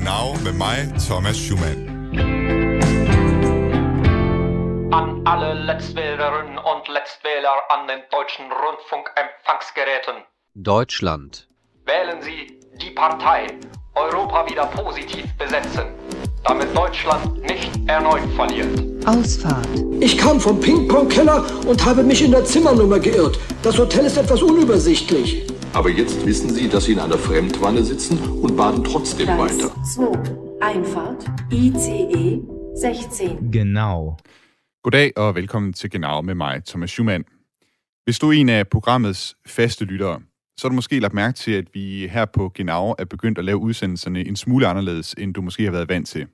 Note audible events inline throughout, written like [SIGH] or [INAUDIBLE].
Genau med mig, Thomas Schumann. An alle Letztwählerinnen und Letztwähler an den deutschen Rundfunkempfangsgeräten. Deutschland. Wählen Sie die Partei Europa wieder positiv besetzen, damit Deutschland nicht erneut verliert. Ausfahrt. Ich kam vom Ping-Pong-Keller und habe mich in der Zimmernummer geirrt. Das Hotel ist etwas unübersichtlich. Aber jetzt wissen Sie, dass Sie in einer Fremdwanne sitzen und baden trotzdem Gleis weiter. 2. Einfahrt. ICE 16. Genau. Goddag og velkommen til Genau med mig, Thomas Schumann. Hvis du er en af programmets faste lyttere, så har du måske lagt mærke til, at vi her på Genau er begyndt at lave udsendelserne en smule anderledes, end du måske har været vant til.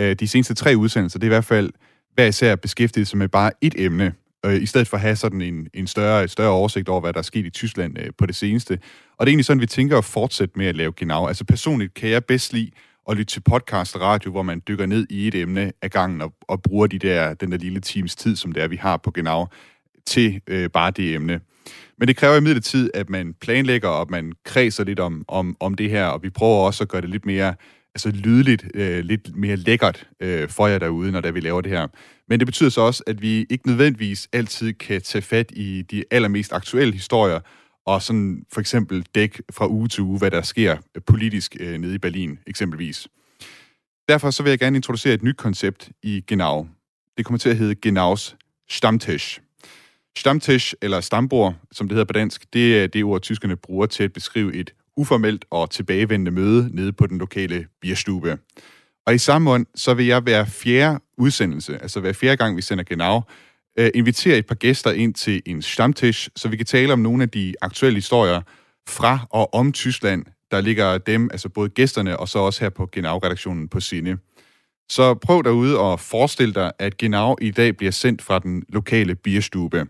Øh, De seneste tre udsendelser, det er i hvert fald hver især beskæftiget sig med bare et emne, øh, i stedet for at have sådan en, en større, større oversigt over, hvad der er sket i Tyskland øh, på det seneste. Og det er egentlig sådan, vi tænker at fortsætte med at lave Genau. Altså personligt kan jeg bedst lide at lytte til podcast og radio, hvor man dykker ned i et emne af gangen og, og bruger de der, den der lille times tid, som det er, vi har på Genau, til øh, bare det emne. Men det kræver imidlertid, at man planlægger, og man kredser lidt om, om, om det her, og vi prøver også at gøre det lidt mere altså lydligt, øh, lidt mere lækkert øh, for jer derude, når der vi laver det her. Men det betyder så også, at vi ikke nødvendigvis altid kan tage fat i de allermest aktuelle historier, og sådan for eksempel dæk fra uge til uge, hvad der sker politisk øh, nede i Berlin eksempelvis. Derfor så vil jeg gerne introducere et nyt koncept i Genau. Det kommer til at hedde Genaus Stammtisch. Stammtisch, eller stambord, som det hedder på dansk, det er det ord, tyskerne bruger til at beskrive et uformelt og tilbagevendende møde nede på den lokale bierstube. Og i samme ånd, så vil jeg hver fjerde udsendelse, altså hver fjerde gang, vi sender Genau, øh, invitere et par gæster ind til en stamtisch, så vi kan tale om nogle af de aktuelle historier fra og om Tyskland, der ligger dem, altså både gæsterne og så også her på Genau-redaktionen på sine. Så prøv derude og forestil dig, at Genau i dag bliver sendt fra den lokale bierstube. Det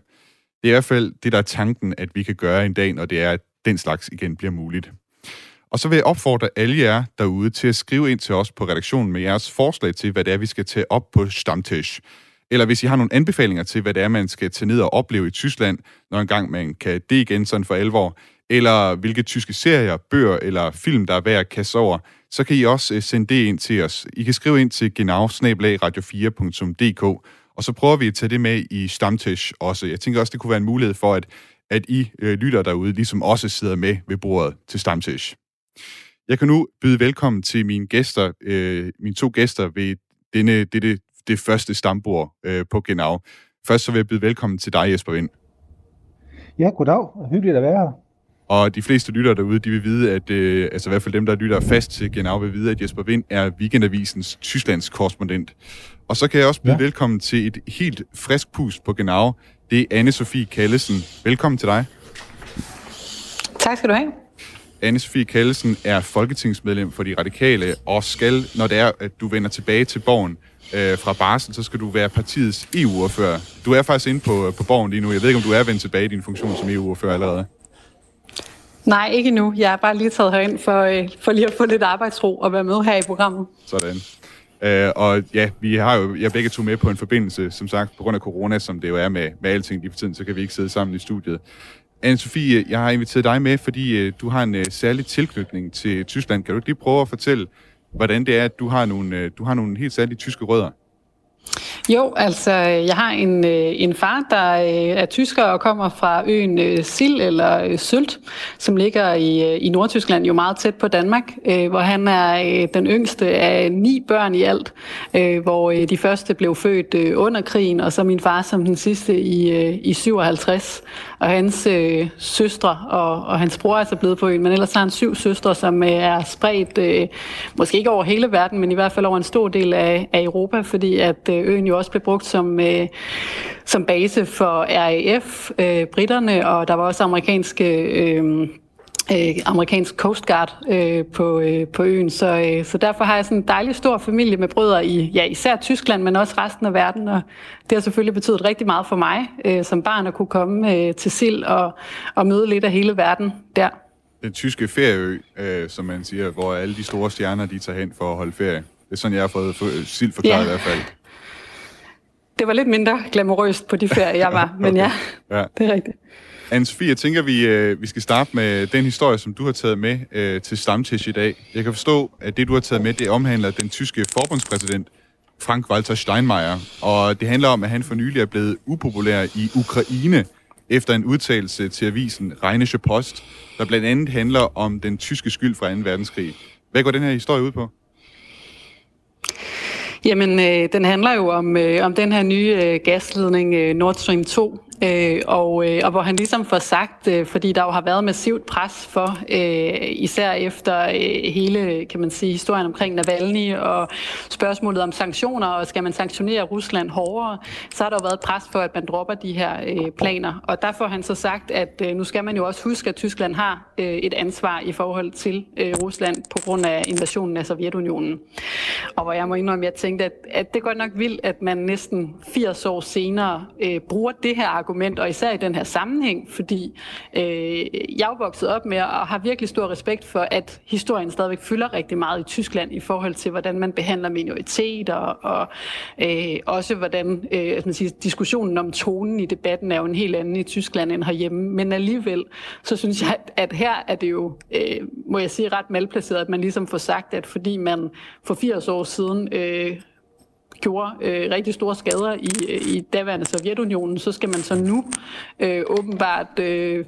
er i hvert fald det, der er tanken, at vi kan gøre en dag, når det er, at den slags igen bliver muligt. Og så vil jeg opfordre alle jer derude til at skrive ind til os på redaktionen med jeres forslag til, hvad det er, vi skal tage op på Stammtisch. Eller hvis I har nogle anbefalinger til, hvad det er, man skal tage ned og opleve i Tyskland, når engang man kan det igen sådan for alvor, eller hvilke tyske serier, bøger eller film, der er værd at kaste over, så kan I også øh, sende det ind til os. I kan skrive ind til genau radio4.dk, og så prøver vi at tage det med i Stammtisch også. Jeg tænker også, det kunne være en mulighed for, at, at I øh, lytter derude, ligesom også sidder med ved bordet til Stammtisch. Jeg kan nu byde velkommen til mine gæster, øh, mine to gæster ved denne, dette, det første stambord øh, på Genau. Først så vil jeg byde velkommen til dig, Jesper Vind. Ja, goddag. Hyggeligt at være her. Og de fleste lyttere derude, de vil vide, at, øh, altså i hvert fald dem, der lytter fast til Genau, vil vide, at Jesper Vind er Weekendavisens Tysklands korrespondent. Og så kan jeg også byde ja. Velkommen til et helt frisk pust på Genau. Det er Anne-Sophie Kallesen. Velkommen til dig. Tak skal du have. Anne-Sophie Kallesen er folketingsmedlem for De Radikale, og skal, når det er, at du vender tilbage til borgen øh, fra Barsel, så skal du være partiets EU-ordfører. Du er faktisk inde på, på borgen lige nu. Jeg ved ikke, om du er vendt tilbage i din funktion som EU-ordfører allerede. Nej, ikke nu. Jeg er bare lige taget herind for, øh, for lige at få lidt arbejdsro og være med her i programmet. Sådan. Øh, og ja, vi har jo jeg begge to med på en forbindelse, som sagt, på grund af corona, som det jo er med, med alting lige for tiden, så kan vi ikke sidde sammen i studiet. Anne-Sophie, øh, jeg har inviteret dig med, fordi øh, du har en øh, særlig tilknytning til Tyskland. Kan du ikke lige prøve at fortælle, hvordan det er, at du har nogle, øh, du har nogle helt særlige tyske rødder? Jo, altså, jeg har en, øh, en far, der øh, er tysker og kommer fra øen øh, Sild eller øh, Sylt, som ligger i, i Nordtyskland, jo meget tæt på Danmark, hvor han er den yngste af ni børn i alt, hvor de første blev født under krigen, og så min far som den sidste i, i 57. Og hans øh, søstre og, og hans bror er så blevet på øen, men ellers har han syv søstre, som øh, er spredt, øh, måske ikke over hele verden, men i hvert fald over en stor del af, af Europa, fordi at øen jo også blev brugt som, øh, som base for RAF, øh, britterne, og der var også amerikanske... Øh, øh, amerikansk Coast Guard øh, på, øh, på øen. Så, øh, så derfor har jeg sådan en dejlig stor familie med brødre i ja, især Tyskland, men også resten af verden. Og det har selvfølgelig betydet rigtig meget for mig øh, som barn at kunne komme øh, til Sild og, og møde lidt af hele verden der. Den tyske ferieø, øh, som man siger, hvor alle de store stjerner, de tager hen for at holde ferie. Det er sådan, jeg har fået for, sild forklaret Ja. i hvert fald. Det var lidt mindre glamourøst på de ferier, jeg var, men [LAUGHS] ja, Ja. det er rigtigt. Anne-Sophie, jeg tænker, vi, øh, vi skal starte med den historie, som du har taget med øh, til Stamtisch i dag. Jeg kan forstå, at det, du har taget med, det omhandler den tyske forbundspræsident, Frank-Walter Steinmeier. Og det handler om, at han for nylig er blevet upopulær i Ukraine, efter en udtalelse til avisen Rheinische Post, der blandt andet handler om den tyske skyld fra 2. verdenskrig. Hvad går den her historie ud på? Jamen, øh, den handler jo om, øh, om den her nye øh, gasledning øh, Nord Stream 2, Øh, og, øh, og hvor han ligesom får sagt, øh, fordi der jo har været massivt pres for, øh, især efter øh, hele, kan man sige, historien omkring Navalny og spørgsmålet om sanktioner, og skal man sanktionere Rusland hårdere, så har der jo været pres for, at man dropper de her øh, planer. Og der får han så sagt, at øh, nu skal man jo også huske, at Tyskland har øh, et ansvar i forhold til øh, Rusland på grund af invasionen af Sovjetunionen. Og hvor jeg må indrømme, at jeg tænkte, at, at det er godt nok vildt, at man næsten 80 år senere øh, bruger det her argument, og især i den her sammenhæng, fordi øh, jeg er vokset op med og har virkelig stor respekt for, at historien stadigvæk fylder rigtig meget i Tyskland i forhold til, hvordan man behandler minoriteter, og øh, også hvordan øh, man siger, diskussionen om tonen i debatten er jo en helt anden i Tyskland end herhjemme. Men alligevel, så synes jeg, at her er det jo, øh, må jeg sige, ret malplaceret, at man ligesom får sagt, at fordi man for 80 år siden øh, gjorde øh, rigtig store skader i, øh, i daværende Sovjetunionen, så skal man så nu øh, åbenbart øh,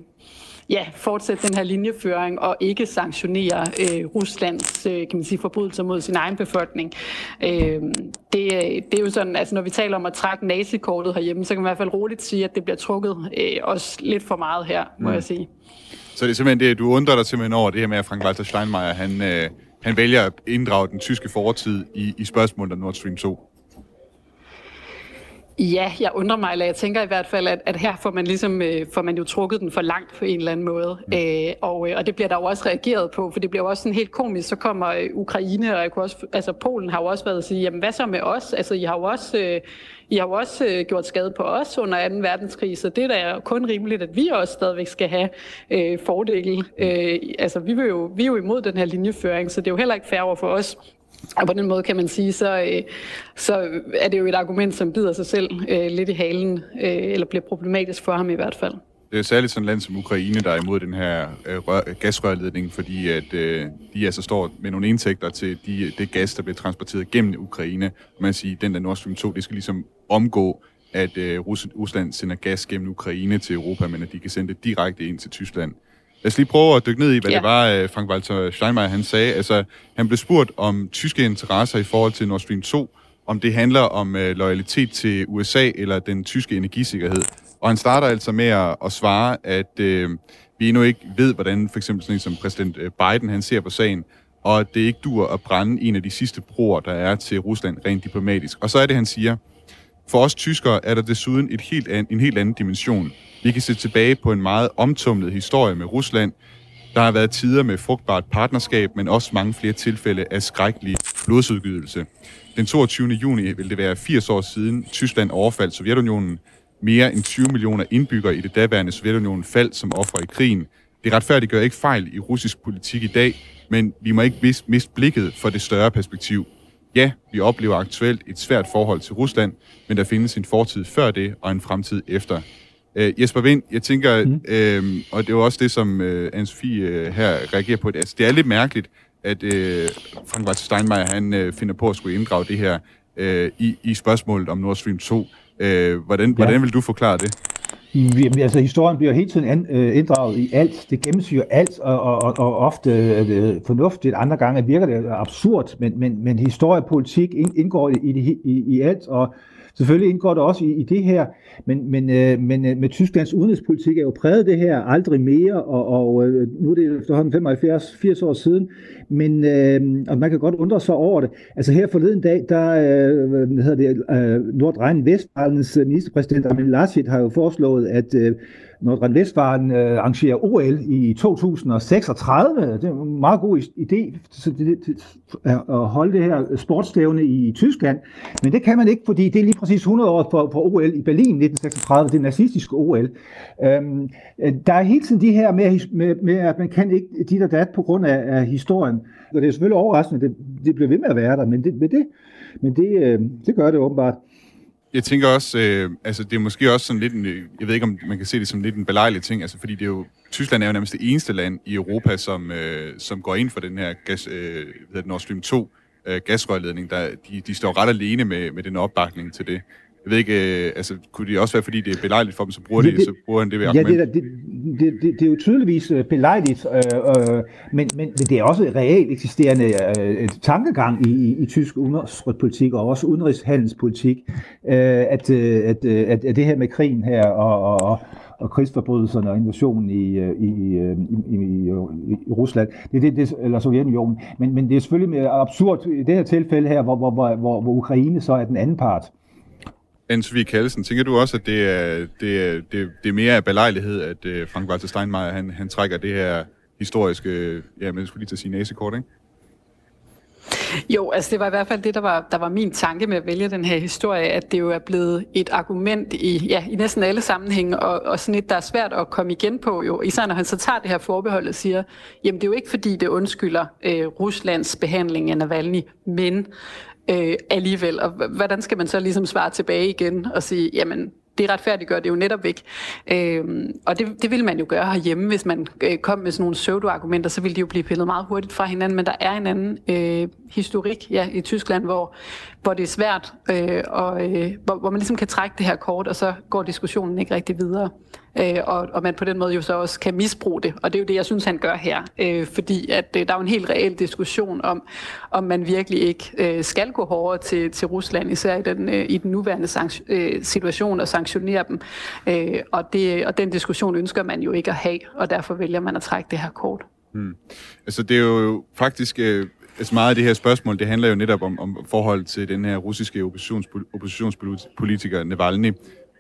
ja, fortsætte den her linjeføring og ikke sanktionere øh, Ruslands øh, kan man sige, forbrydelser mod sin egen befolkning. Øh, det, det er jo sådan, altså når vi taler om at trække nazikortet herhjemme, så kan man i hvert fald roligt sige, at det bliver trukket øh, også lidt for meget her, må mm. jeg sige. Så det er simpelthen det, du undrer dig simpelthen over det her med, at Frank-Walter Steinmeier, han, øh, han vælger at inddrage den tyske fortid i, i spørgsmålet om Nord Stream 2? Ja, jeg undrer mig, eller jeg tænker i hvert fald, at, at her får man, ligesom, øh, får man jo trukket den for langt på en eller anden måde. Mm. Øh, og, øh, og det bliver der jo også reageret på, for det bliver jo også sådan helt komisk. Så kommer øh, Ukraine, og jeg kunne også, altså Polen har jo også været at sige, jamen hvad så med os? Altså I har jo også, øh, I har jo også øh, gjort skade på os under 2. verdenskrig, så det er da kun rimeligt, at vi også stadigvæk skal have øh, fordele. Øh, altså vi, vil jo, vi er jo imod den her linjeføring, så det er jo heller ikke fair over for os og på den måde kan man sige, så, øh, så er det jo et argument, som bider sig selv øh, lidt i halen, øh, eller bliver problematisk for ham i hvert fald. Det er særligt sådan et land som Ukraine, der er imod den her øh, rør, gasrørledning, fordi at øh, de altså står med nogle indtægter til de, det gas, der bliver transporteret gennem Ukraine. Man siger, den der Nord Stream 2, det skal ligesom omgå, at øh, Rusland sender gas gennem Ukraine til Europa, men at de kan sende det direkte ind til Tyskland. Lad os lige prøve at dykke ned i, hvad ja. det var, øh, Frank Walter Steinmeier han sagde. Altså, han blev spurgt om tyske interesser i forhold til Nord Stream 2, om det handler om øh, loyalitet til USA eller den tyske energisikkerhed. Og han starter altså med at, at svare, at øh, vi endnu ikke ved, hvordan for eksempel sådan en som præsident øh, Biden han ser på sagen, og det ikke dur at brænde en af de sidste broer, der er til Rusland rent diplomatisk. Og så er det, han siger, for os tyskere er der desuden et helt an, en helt anden dimension. Vi kan se tilbage på en meget omtumlet historie med Rusland. Der har været tider med frugtbart partnerskab, men også mange flere tilfælde af skrækkelig blodsudgydelse. Den 22. juni vil det være 80 år siden Tyskland overfaldt Sovjetunionen. Mere end 20 millioner indbyggere i det daværende Sovjetunionen faldt som ofre i krigen. Det retfærdiggør ikke fejl i russisk politik i dag, men vi må ikke miste blikket for det større perspektiv. Ja, vi oplever aktuelt et svært forhold til Rusland, men der findes en fortid før det og en fremtid efter. Uh, Jesper Vind, jeg tænker, mm. øh, og det er jo også det, som uh, Anne-Sophie uh, her reagerer på, altså, det er lidt mærkeligt, at uh, Frank Walter Steinmeier, han uh, finder på at skulle inddrage det her uh, i, i spørgsmålet om Nord Stream 2. Uh, hvordan, ja. hvordan vil du forklare det? Vi, altså, historien bliver hele tiden an, øh, inddraget i alt. Det gennemsyrer alt, og, og, og ofte øh, øh, fornuftigt. Andre gange virker det absurd, men, men, men historie og politik indgår i, i, i, i alt, og Selvfølgelig indgår det også i, i det her, men, men, øh, men øh, med Tysklands udenrigspolitik er jo præget det her aldrig mere, og, og øh, nu er det efterhånden 75-80 år siden, men øh, og man kan godt undre sig over det. Altså her forleden dag, der øh, hvad hedder det, øh, Nordrhein-Vestfalens øh, ministerpræsident Armin Laschet har jo foreslået, at øh, Nordrhein-Westfalen øh, arrangerer OL i 2036. Det er en meget god idé at holde det her sportsstævne i Tyskland. Men det kan man ikke, fordi det er lige præcis 100 år for, for OL i Berlin 1936, det nazistiske OL. Øhm, øh, der er hele tiden de her med, med, med, at man kan ikke dit og dat på grund af, af historien. Og det er selvfølgelig overraskende, det, det bliver ved med at være der, men det, men det, men det, øh, det gør det åbenbart. Jeg tænker også, øh, altså det er måske også sådan lidt en, øh, jeg ved ikke om man kan se det som lidt en belejlig ting, altså fordi det er jo, Tyskland er jo nærmest det eneste land i Europa, som, øh, som går ind for den her gas, øh, Nord Stream 2 øh, gasrørledning, der, de, de står ret alene med, med den opbakning til det. Jeg ved ikke, øh, altså kunne det også være, fordi det er belejligt for dem, så bruger, det, de, så bruger han det ved argument? Ja, det, det, det, det, det er jo tydeligvis øh, belejligt, øh, øh, men, men, men det er også reelt eksisterende øh, tankegang i, i, i tysk udenrigspolitik og også udenrigshandelspolitik, øh, at, øh, at, at, at det her med krigen her og, og, og krigsforbrydelserne og invasionen i, i, i, i, i, i Rusland, det, det, det, eller Sovjetunionen. Men, men det er selvfølgelig mere absurd i det her tilfælde her, hvor, hvor, hvor, hvor Ukraine så er den anden part. Anne Sofie Kallesen, tænker du også, at det er, det er, det, det er mere af belejlighed, at øh, Frank Walter Steinmeier, han, han trækker det her historiske, ja, men jeg skulle lige til at sige næsekort, ikke? Jo, altså det var i hvert fald det, der var, der var min tanke med at vælge den her historie, at det jo er blevet et argument i, ja, i næsten alle sammenhænge, og, og sådan et, der er svært at komme igen på, jo, især når han så tager det her forbehold og siger, jamen det er jo ikke fordi, det undskylder øh, Ruslands behandling af Navalny, men øh, alligevel. Og hvordan skal man så ligesom svare tilbage igen og sige, jamen det retfærdiggør det jo netop ikke. Øh, og det, det vil man jo gøre herhjemme, hvis man øh, kom med sådan nogle pseudo-argumenter, så ville de jo blive pillet meget hurtigt fra hinanden, men der er en anden øh, historik ja, i Tyskland, hvor, hvor det er svært, øh, og øh, hvor, hvor man ligesom kan trække det her kort, og så går diskussionen ikke rigtig videre. Øh, og, og man på den måde jo så også kan misbruge det, og det er jo det, jeg synes, han gør her, øh, fordi at øh, der er jo en helt reel diskussion om, om man virkelig ikke øh, skal gå hårdere til, til Rusland, især i den, øh, i den nuværende sank- øh, situation, og sanktionere dem. Øh, og, det, og den diskussion ønsker man jo ikke at have, og derfor vælger man at trække det her kort. Hmm. Altså det er jo faktisk... Øh altså meget af det her spørgsmål, det handler jo netop om, om forhold til den her russiske oppositions, oppositionspolitiker Navalny.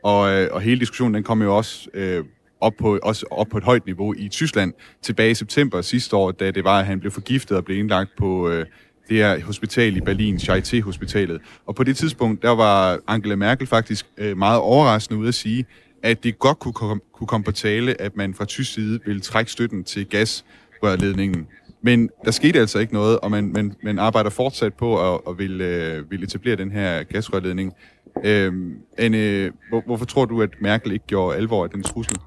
Og, øh, og hele diskussionen, den kom jo også, øh, op, på, også op på et højt niveau i Tyskland tilbage i september sidste år, da det var, at han blev forgiftet og blev indlagt på øh, det her hospital i Berlin, Charité-hospitalet. Og på det tidspunkt, der var Angela Merkel faktisk øh, meget overraskende ude at sige, at det godt kunne, kom, kunne komme på tale, at man fra tysk side ville trække støtten til gasrørledningen men der skete altså ikke noget, og man, man, man arbejder fortsat på at, at vil, øh, vil etablere den her gasrørledning. Øh, Anne, hvor, hvorfor tror du, at Merkel ikke gjorde alvor af den trussel?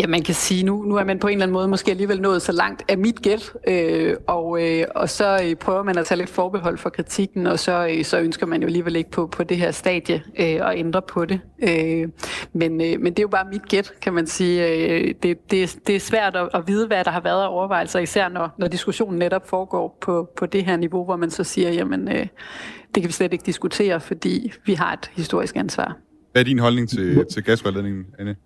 Ja, man kan sige, nu, nu er man på en eller anden måde måske alligevel nået så langt af mit gæt, øh, og, øh, og så øh, prøver man at tage lidt forbehold for kritikken, og så, øh, så ønsker man jo alligevel ikke på, på det her stadie øh, at ændre på det. Øh, men, øh, men det er jo bare mit gæt, kan man sige. Øh, det, det, det er svært at, at vide, hvad der har været af overvejelser, især når, når diskussionen netop foregår på, på det her niveau, hvor man så siger, jamen øh, det kan vi slet ikke diskutere, fordi vi har et historisk ansvar. Hvad er din holdning til, til gasrørledningen, Anne?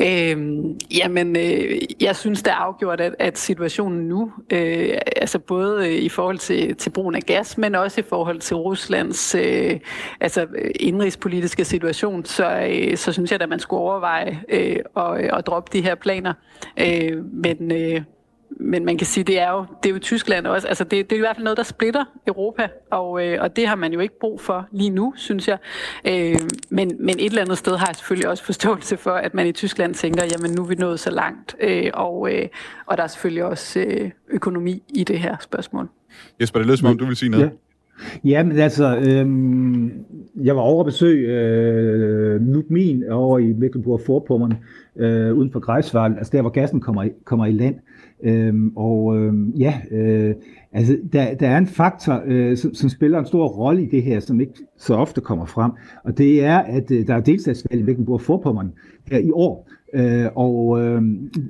Øhm, jamen, øh, jeg synes, det er afgjort, at, at situationen nu, øh, altså både øh, i forhold til, til brugen af gas, men også i forhold til Ruslands øh, altså indrigspolitiske situation, så, øh, så synes jeg, at man skulle overveje øh, at, øh, at droppe de her planer. Øh, men, øh, men man kan sige, det er jo, det er jo Tyskland også. Altså det, det er i hvert fald noget, der splitter Europa, og, øh, og det har man jo ikke brug for lige nu, synes jeg. Øh, men, men et eller andet sted har jeg selvfølgelig også forståelse for, at man i Tyskland tænker, jamen nu er vi nået så langt, øh, og, øh, og der er selvfølgelig også øh, økonomi i det her spørgsmål. Jesper, det lyder som om, du vil sige noget. Ja. Ja, men altså, øhm, jeg var over at besøge øh, Nukmin over i Mecklenburg-Vorpommern, øh, uden for Greifswald, altså der, hvor gassen kommer i, kommer i land. Øhm, og øhm, ja, øh, altså der, der er en faktor, øh, som, som spiller en stor rolle i det her, som ikke så ofte kommer frem, og det er, at øh, der er delstatsvalg i Mecklenburg-Vorpommern her i år, Øh, og øh,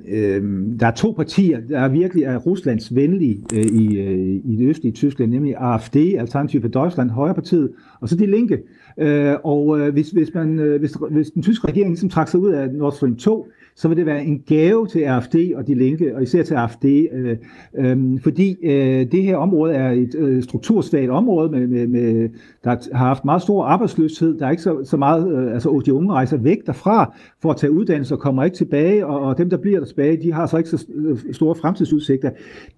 øh, der er to partier, der er virkelig er Ruslands venlige øh, i, øh, i det østlige Tyskland, nemlig AfD, Alternativ for Deutschland, Højrepartiet, og så de linke. Øh, og øh, hvis, hvis, man, øh, hvis, hvis den tyske regering ligesom trak sig ud af Nord Stream 2, så vil det være en gave til AFD og de linke, og især til AFD, øh, øh, fordi øh, det her område er et øh, struktursvagt område, med, med, med, der har haft meget stor arbejdsløshed. Der er ikke så, så meget, øh, altså de unge rejser væk derfra for at tage uddannelse og kommer ikke tilbage, og, og dem, der bliver der tilbage, de har så ikke så øh, store fremtidsudsigter.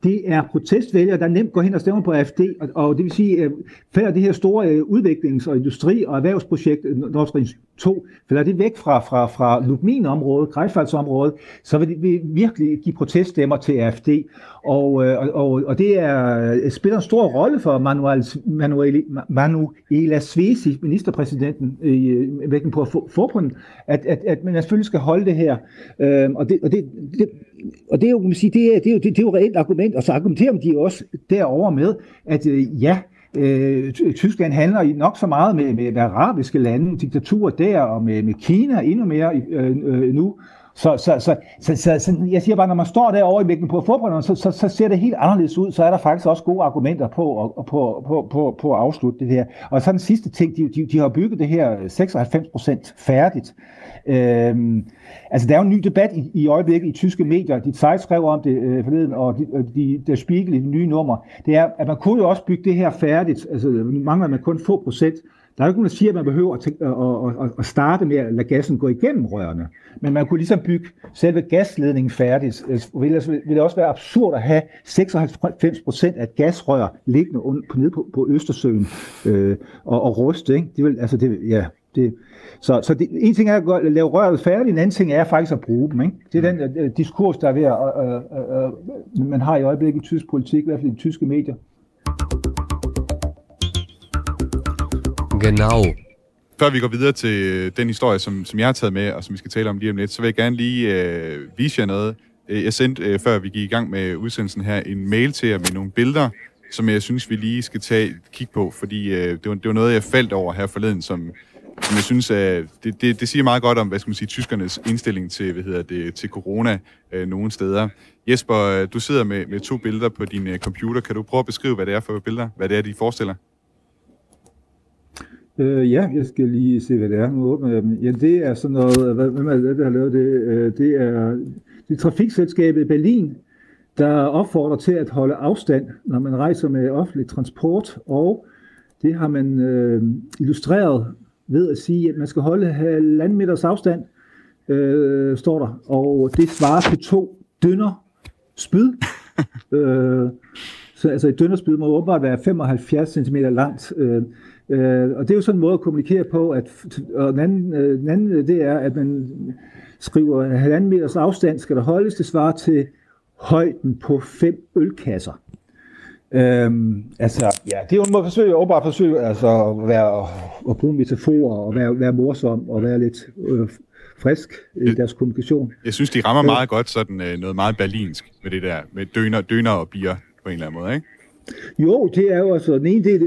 Det er protestvælgere, der nemt går hen og stemmer på AFD, og, og det vil sige, øh, falder det her store øh, udviklings- og industri- og erhvervsprojekt, Nord Stream 2, falder det væk fra, fra, fra Lubmin-området, Greifswald hovedstadsområdet, så vil det virkelig give proteststemmer til AFD. Øh, og, og, og det er, øh, spiller en stor rolle for Manuel, Manuel, Manuela Svesi, ministerpræsidenten i øh, vækken på forbunden, at, at, at man selvfølgelig skal holde det her. Øhm, og, det, og, det, det, og det er jo, kan man sige, det er, det er jo, det, det er jo reelt argument, og så argumenterer de også derover med, at øh, ja, Øh, Tyskland handler nok så meget med, med, med arabiske lande, diktaturer der, og med, med Kina endnu mere øh, øh, nu. Så, så, så, så, så, så jeg siger bare, når man står derovre i mængden på fodbolderne, så, så, så ser det helt anderledes ud. Så er der faktisk også gode argumenter på, på, på, på, på at afslutte det her. Og så den sidste ting, de, de, de har bygget det her 96% færdigt. Øhm, altså, der er jo en ny debat i, i øjeblikket i tyske medier. De Zeit skrev om det øh, forleden, og de, øh, de, der Spiegel i det nye nummer. Det er, at man kunne jo også bygge det her færdigt. Altså, mangler man kun få procent. Der er ikke nogen, der siger, at man behøver at, tænke, at, at, at starte med at lade gassen gå igennem rørene. Men man kunne ligesom bygge selve gasledningen færdigt. Det ville, ville det også være absurd at have 96 procent af gasrør liggende på, nede på, på Østersøen øh, og, og ruste. Ikke? Det vil, altså det, ja, det, så, så det, en ting er at lave røret færdigt, en anden ting er faktisk at bruge dem. Ikke? Det er den uh, diskurs, der er ved at, uh, uh, uh, man har i øjeblikket i tysk politik, i hvert fald i de tyske medier. Genau. Før vi går videre til øh, den historie, som, som jeg har taget med, og som vi skal tale om lige om lidt, så vil jeg gerne lige øh, vise jer noget. Øh, jeg sendte, øh, før vi gik i gang med udsendelsen her, en mail til jer med nogle billeder, som jeg synes, vi lige skal tage kig på, fordi øh, det, var, det var noget, jeg faldt over her forleden, som, som jeg synes, at det, det, det siger meget godt om, hvad skal man sige, tyskernes indstilling til, hvad hedder det, til corona øh, nogle steder. Jesper, du sidder med, med to billeder på din øh, computer. Kan du prøve at beskrive, hvad det er for billeder? Hvad det er, de forestiller? Øh, ja, jeg skal lige se, hvad det er. Nu åbner jeg dem. Ja, det er sådan noget, hvad, hvem er det, der har lavet det? Øh, det er, det er trafikselskabet i Berlin, der opfordrer til at holde afstand, når man rejser med offentlig transport, og det har man øh, illustreret ved at sige, at man skal holde halvanden meters afstand, øh, står der, og det svarer til to dønner spyd. [LAUGHS] øh, så altså et dønnerspyd må åbenbart være 75 cm langt. Øh, øh, og det er jo sådan en måde at kommunikere på, at, og den anden, øh, den anden det er, at man skriver, at halvanden meters afstand skal der holdes, det svarer til højden på fem ølkasser. Øhm, altså, ja, det er jo en måde at forsøge, at bare forsøge altså, at, være, at bruge metaforer og være, være morsom og være lidt øh, frisk i deres kommunikation. Jeg synes, de rammer meget godt sådan øh, noget meget berlinsk med det der, med døner, døner og bier på en eller anden måde, ikke? Jo, det er jo altså, den ene, det,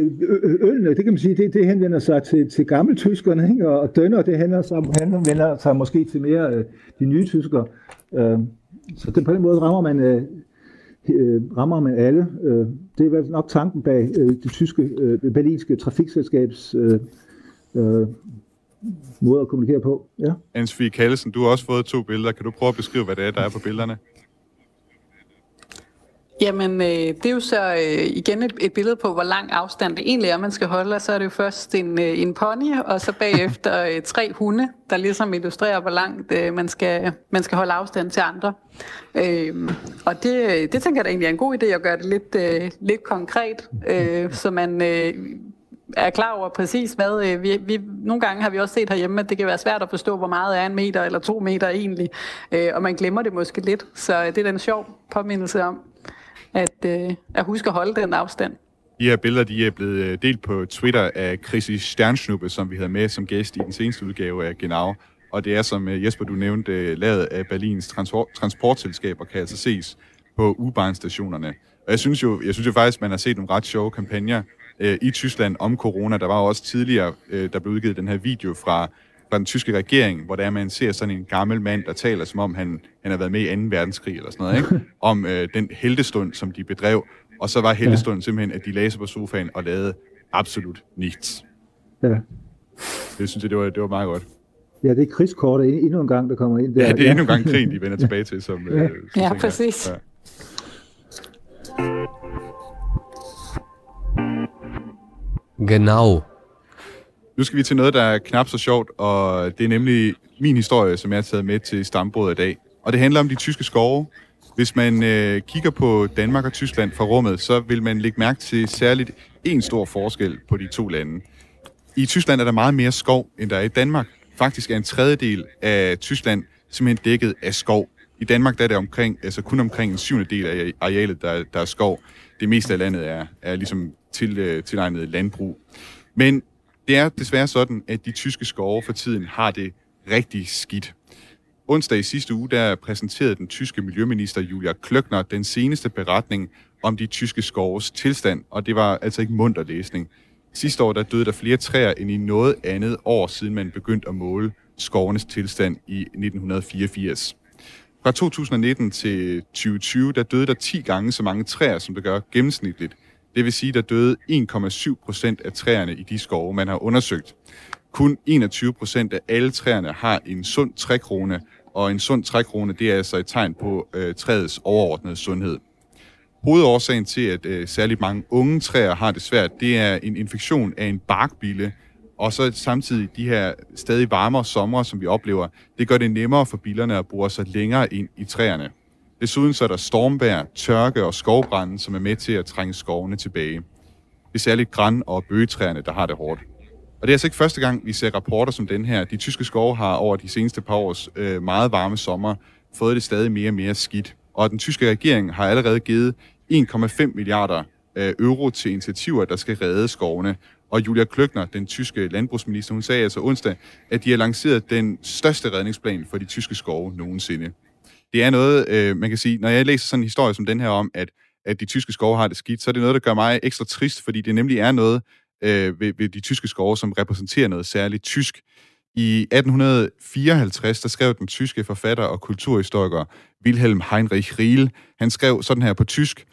ølene, det kan man sige, det, det henvender sig til, til gamle tyskerne, ikke? og dønner, det henvender sig, henvender sig måske til mere øh, de nye tyskere. Øh, så det, på den måde rammer man øh, øh, rammer man alle. Øh, det er vel nok tanken bag øh, det tyske, øh, berlinske trafikselskabs øh, øh, måde at kommunikere på. Ja. Ansvig Kallesen, du har også fået to billeder. Kan du prøve at beskrive, hvad det er, der er på billederne? Jamen, øh, det er jo så øh, igen et, et billede på, hvor lang afstand det egentlig er, man skal holde. Og så er det jo først en, øh, en pony, og så bagefter [LAUGHS] øh, tre hunde, der ligesom illustrerer, hvor langt øh, man, skal, man skal holde afstand til andre. Øh, og det, det tænker jeg da egentlig er en god idé at gøre det lidt, øh, lidt konkret, øh, så man... Øh, er klar over præcis hvad. Øh, vi, vi, nogle gange har vi også set herhjemme, at det kan være svært at forstå, hvor meget er en meter eller to meter egentlig. Øh, og man glemmer det måske lidt. Så det er den sjov påmindelse om, at, øh, at huske at holde den afstand. De her billeder de er blevet øh, delt på Twitter af Chrissy Stjernsnuppe, som vi havde med som gæst i den seneste udgave af Genau. Og det er, som øh, Jesper, du nævnte, øh, lavet af Berlins transport, transportselskaber, kan altså ses på U-Bahn-stationerne. Og jeg synes jo, jeg synes jo faktisk, man har set nogle ret sjove kampagner øh, i Tyskland om corona. Der var jo også tidligere, øh, der blev udgivet den her video fra fra den tyske regering, hvor der man ser sådan en gammel mand, der taler som om han, han har været med i 2. verdenskrig eller sådan noget, ikke? [LAUGHS] om øh, den heldestund, som de bedrev. Og så var heldestunden ja. simpelthen, at de lagde sig på sofaen og lavede absolut nichts. Ja. Det synes jeg, det var, det var meget godt. Ja, det er krigskortet endnu en gang, der kommer ind der. Ja, det er endnu en gang krigen, de vender tilbage til. Som, [LAUGHS] ja, øh, som ja præcis. Ja. Genau. Nu skal vi til noget, der er knap så sjovt, og det er nemlig min historie, som jeg har taget med til stambordet i dag. Og det handler om de tyske skove. Hvis man øh, kigger på Danmark og Tyskland fra rummet, så vil man lægge mærke til særligt en stor forskel på de to lande. I Tyskland er der meget mere skov, end der er i Danmark. Faktisk er en tredjedel af Tyskland simpelthen dækket af skov. I Danmark der er det omkring, altså kun omkring en syvende del af arealet, der, der er skov. Det meste af landet er, er ligesom til, øh, tilegnet landbrug. Men det er desværre sådan, at de tyske skove for tiden har det rigtig skidt. Onsdag i sidste uge, der præsenterede den tyske miljøminister Julia Klöckner den seneste beretning om de tyske skoves tilstand, og det var altså ikke munter læsning. Sidste år der døde der flere træer end i noget andet år, siden man begyndte at måle skovenes tilstand i 1984. Fra 2019 til 2020, der døde der 10 gange så mange træer, som der gør gennemsnitligt. Det vil sige, der døde 1,7 procent af træerne i de skove, man har undersøgt. Kun 21 procent af alle træerne har en sund trækrone, og en sund trækrone, det er altså et tegn på øh, træets overordnede sundhed. Hovedårsagen til, at øh, særligt mange unge træer har det svært, det er en infektion af en barkbille, og så samtidig de her stadig varmere sommer, som vi oplever, det gør det nemmere for billerne at bore sig længere ind i træerne. Desuden så er der stormvær, tørke og skovbrænde, som er med til at trænge skovene tilbage. Det er særligt græn- og bøgetræerne, der har det hårdt. Og det er altså ikke første gang, vi ser rapporter som den her. De tyske skove har over de seneste par års øh, meget varme sommer fået det stadig mere og mere skidt. Og den tyske regering har allerede givet 1,5 milliarder øh, euro til initiativer, der skal redde skovene. Og Julia Kløckner, den tyske landbrugsminister, hun sagde altså onsdag, at de har lanceret den største redningsplan for de tyske skove nogensinde. Det er noget, øh, man kan sige, når jeg læser sådan en historie som den her om, at, at de tyske skove har det skidt, så er det noget, der gør mig ekstra trist, fordi det nemlig er noget øh, ved, ved de tyske skove, som repræsenterer noget særligt tysk. I 1854, der skrev den tyske forfatter og kulturhistoriker Wilhelm Heinrich Riel, han skrev sådan her på tysk,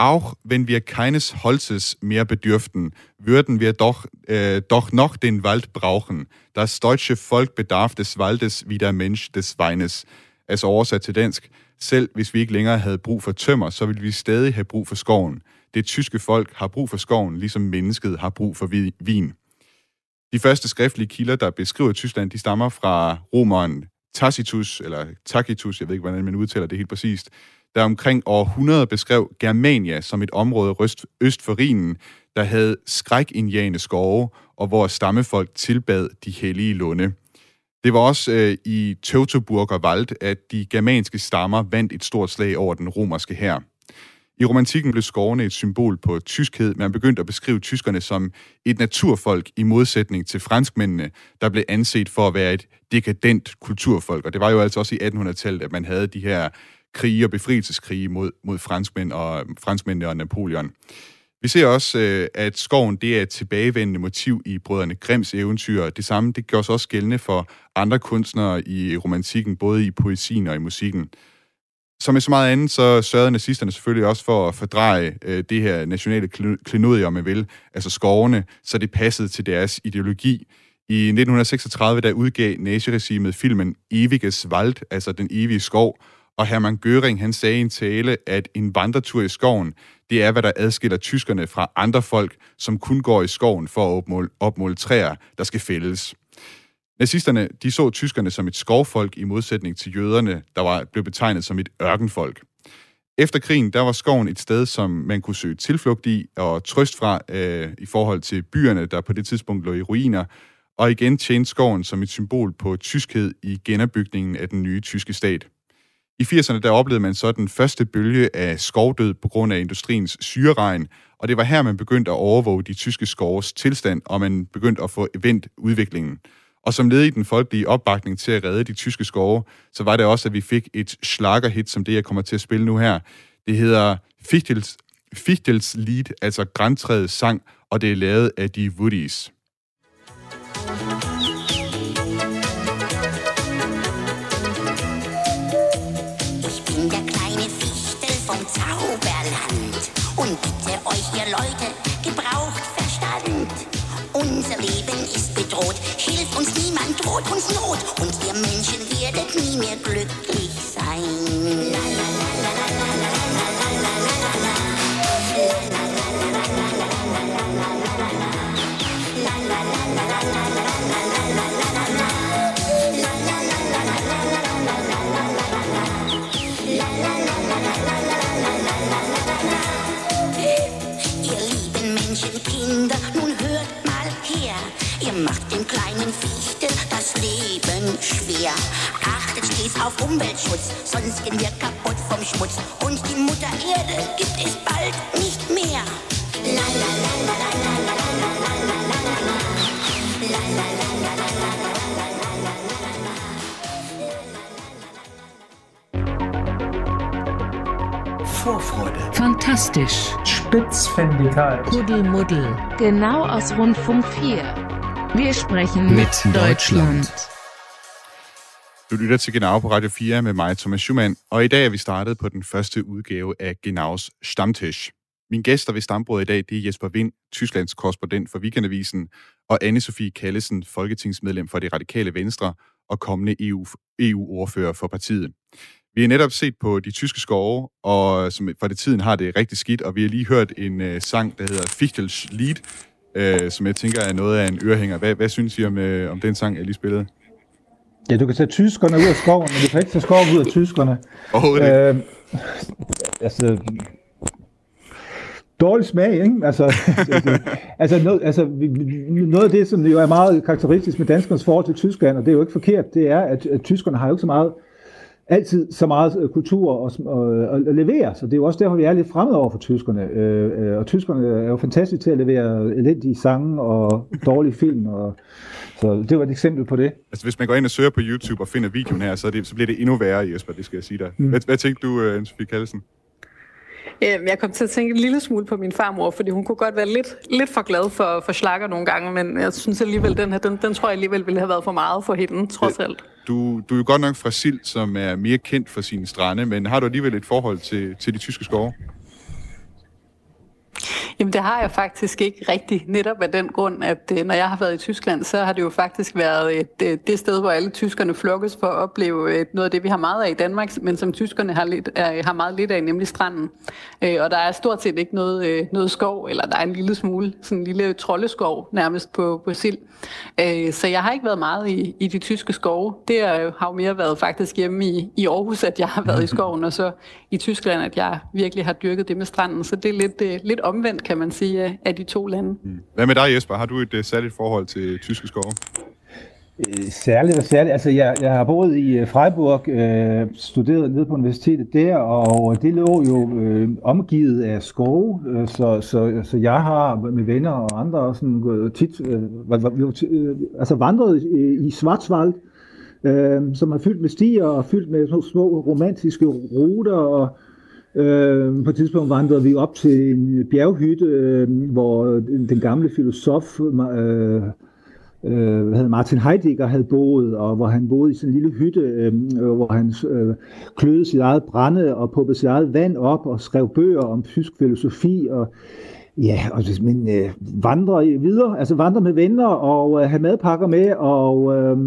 Auch wenn wir keines Holzes mehr bedürften, würden wir doch, äh, doch noch den Wald brauchen. Das deutsche Volk bedarf des Waldes wie der Mensch des Weines. Altså oversat til dansk, selv hvis vi ikke længere havde brug for tømmer, så ville vi stadig have brug for skoven. Det tyske folk har brug for skoven, ligesom mennesket har brug for vin. De første skriftlige kilder, der beskriver Tyskland, de stammer fra romeren Tacitus, eller Tacitus, jeg ved ikke, hvordan man udtaler det helt præcist, der omkring år 100 beskrev Germania som et område øst, øst for Rhinen, der havde skrækindjagende skove, og hvor stammefolk tilbad de hellige lunde. Det var også øh, i Teutoburger Wald, at de germanske stammer vandt et stort slag over den romerske hær. I romantikken blev skovene et symbol på tyskhed. Man begyndte at beskrive tyskerne som et naturfolk i modsætning til franskmændene, der blev anset for at være et dekadent kulturfolk. Og det var jo altså også i 1800-tallet, at man havde de her krige og befrielseskrige mod, mod franskmænd og, franskmændene og Napoleon. Vi ser også, øh, at skoven det er et tilbagevendende motiv i brødrene Grimms eventyr. Det samme det gør sig også gældende for andre kunstnere i romantikken, både i poesien og i musikken. Som med så meget andet, så sørgede nazisterne selvfølgelig også for at fordreje øh, det her nationale klenodie, om man vil, altså skovene, så det passede til deres ideologi. I 1936, der udgav naziregimet filmen Eviges Wald, altså den evige skov, og Hermann Göring, han sagde i en tale, at en vandretur i skoven, det er, hvad der adskiller tyskerne fra andre folk, som kun går i skoven for at opmåle, opmåle træer, der skal fældes. Nazisterne de så tyskerne som et skovfolk i modsætning til jøderne, der var, blev betegnet som et ørkenfolk. Efter krigen, der var skoven et sted, som man kunne søge tilflugt i og trøst fra øh, i forhold til byerne, der på det tidspunkt lå i ruiner, og igen tjente skoven som et symbol på tyskhed i genopbygningen af den nye tyske stat. I 80'erne der oplevede man så den første bølge af skovdød på grund af industriens syreregn, og det var her, man begyndte at overvåge de tyske skovs tilstand, og man begyndte at få vendt udviklingen. Og som led i den folkelige opbakning til at redde de tyske skove, så var det også, at vi fik et slagerhit, som det, jeg kommer til at spille nu her. Det hedder Fichtels, Fichtels Lied, altså Græntræets sang, og det er lavet af de Woodies. Not und ihr Menschen werdet nie mehr glücklich Umweltschutz, sonst gehen wir kaputt vom Schmutz. Und die Mutter Erde gibt es bald nicht mehr. Vorfreude. Fantastisch. Spitzfindigkeit. Kuddelmuddel. Genau aus Rundfunk 4. Wir sprechen mit, Mit Deutschland. Deutschland. Du lytter til Genau på Radio 4 med mig, Thomas Schumann, og i dag er vi startet på den første udgave af Genaus Stammtisch. Min gæster ved stambordet i dag, det er Jesper Vind, Tysklands korrespondent for Weekendavisen, og Anne-Sophie Kallesen, folketingsmedlem for det radikale Venstre og kommende EU, EU-ordfører for partiet. Vi har netop set på de tyske skove, og som for det tiden har det rigtig skidt, og vi har lige hørt en øh, sang, der hedder Fichtels Lied, øh, som jeg tænker er noget af en ørehænger. Hvad, hvad synes I om, øh, om den sang, jeg lige spillede? Ja, du kan tage tyskerne ud af skoven, men du kan ikke tage skoven ud af tyskerne. Øh, altså, dårlig smag, ikke? Altså, altså, altså, noget, altså, noget af det, som jo er meget karakteristisk med danskernes forhold til Tyskland, og det er jo ikke forkert, det er, at, at tyskerne har jo ikke så meget altid så meget øh, kultur og, og, og levere, så det er jo også derfor, vi er lidt fremmede over for tyskerne. Øh, øh, og tyskerne er jo fantastiske til at levere elendige sange og dårlige film, og, så det var et eksempel på det. Altså, hvis man går ind og søger på YouTube og finder videoen her, så, det, så bliver det endnu værre, Jesper, det skal jeg sige dig. Mm. Hvad, hvad tænkte du, Anne-Sophie Kallesen? Øhm, Jeg kom til at tænke en lille smule på min farmor, fordi hun kunne godt være lidt, lidt for glad for, for slakker nogle gange, men jeg synes alligevel, den her, den, den tror jeg alligevel ville have været for meget for hende, trods alt. Du, du er jo godt nok fra Sild, som er mere kendt for sine strande, men har du alligevel et forhold til, til de tyske skove? Jamen det har jeg faktisk ikke rigtigt, netop af den grund, at øh, når jeg har været i Tyskland, så har det jo faktisk været et, øh, det sted, hvor alle tyskerne flokkes for at opleve øh, noget af det, vi har meget af i Danmark, men som tyskerne har, lidt, har meget lidt af, nemlig stranden. Og der er stort set ikke noget, noget skov, eller der er en lille smule, sådan en lille troldeskov nærmest på, på Sild. Så jeg har ikke været meget i, i de tyske skove. Det er jo- har jo mere været faktisk hjemme i, i Aarhus, at jeg har været i skoven, og så i Tyskland, at jeg virkelig har dyrket det med stranden. Så det er lidt, lidt omvendt, kan man sige, af- de to lande. Hvad med dig, Jesper? Har du et uh, særligt forhold til tyske skove? Øh, Særligt og særligt. Altså, jeg, jeg har boet i øh, Freiburg, øh, studeret nede på universitetet der, og det lå jo øh, omgivet af skove, øh, så, så, så jeg har med venner og andre sådan gået tit, øh, var- var- øh, altså vandret i, i Schwarzwald, øh, som er fyldt med stier og fyldt med små, små romantiske ruter, og Øh, på et tidspunkt vandrede vi op til en bjerghytte, øh, hvor den gamle filosof øh, øh, hvad hedder, Martin Heidegger havde boet, og hvor han boede i sådan en lille hytte, øhm, øh, hvor han øh, kløede sit eget brænde og pumpede sit eget vand op og skrev bøger om tysk filosofi og Ja, og det, men øh, vandre videre, altså vandrer med venner og øh, have madpakker med, og øh,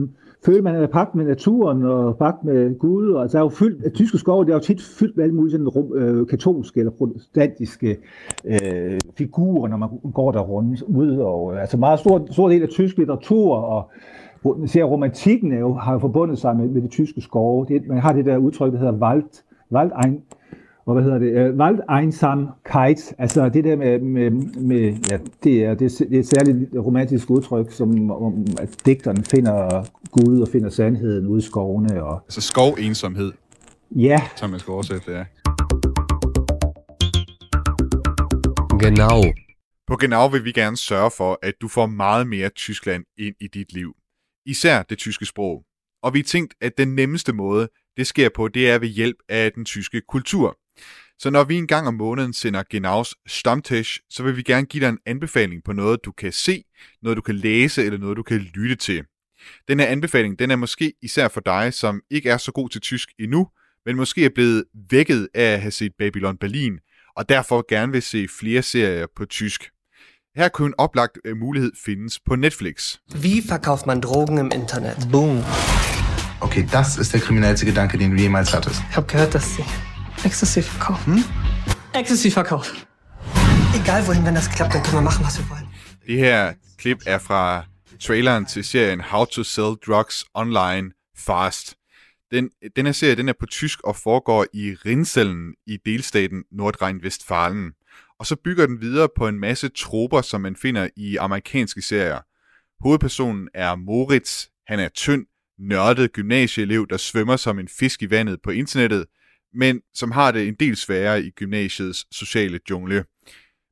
føle, man er pagt med naturen og pagt med Gud. Og, altså, der er jo fyldt, at tyske skove, det er jo tit fyldt med alle mulige sådan, rum, øh, katolske eller protestantiske øh, figurer, når man går der rundt ud. Og, øh, altså meget stor, stor del af tysk litteratur og man ser, romantikken er jo, har jo forbundet sig med, med de tyske skove. Det, man har det der udtryk, der hedder Wald, Waldein, og hvad hedder det, uh, Waldeinsamkeit, altså det der med, med, med ja, det er, det, er, det er et særligt romantisk udtryk, som om, at digteren finder Gud og finder sandheden ude i skovene. Og, Altså skovensomhed, ja, som man skal oversætte det af. Genau. På Genau vil vi gerne sørge for, at du får meget mere Tyskland ind i dit liv. Især det tyske sprog. Og vi har tænkt, at den nemmeste måde, det sker på, det er ved hjælp af den tyske kultur. Så når vi en gang om måneden sender Genaus Stammtisch, så vil vi gerne give dig en anbefaling på noget, du kan se, noget du kan læse eller noget, du kan lytte til. Den her anbefaling, den er måske især for dig, som ikke er så god til tysk endnu, men måske er blevet vækket af at have set Babylon Berlin, og derfor gerne vil se flere serier på tysk. Her kunne en oplagt øh, mulighed findes på Netflix. Wie verkauft man Drogen im Internet? Boom. Okay, das ist der kriminellste Gedanke, den du jemals hattest. Ich habe gehört, dass sie Ecstasy verkaufen. Hm? Ecstasy verkaufen. Egal wohin, wenn das klappt, dann können wir machen, was wir wollen. Det her klip er fra traileren til serien How to Sell Drugs Online Fast. Den, den her serie den er på tysk og foregår i Rindsellen i delstaten Nordrhein-Westfalen. Og så bygger den videre på en masse troper, som man finder i amerikanske serier. Hovedpersonen er Moritz, han er tynd, nørdet gymnasieelev, der svømmer som en fisk i vandet på internettet, men som har det en del sværere i gymnasiets sociale jungle.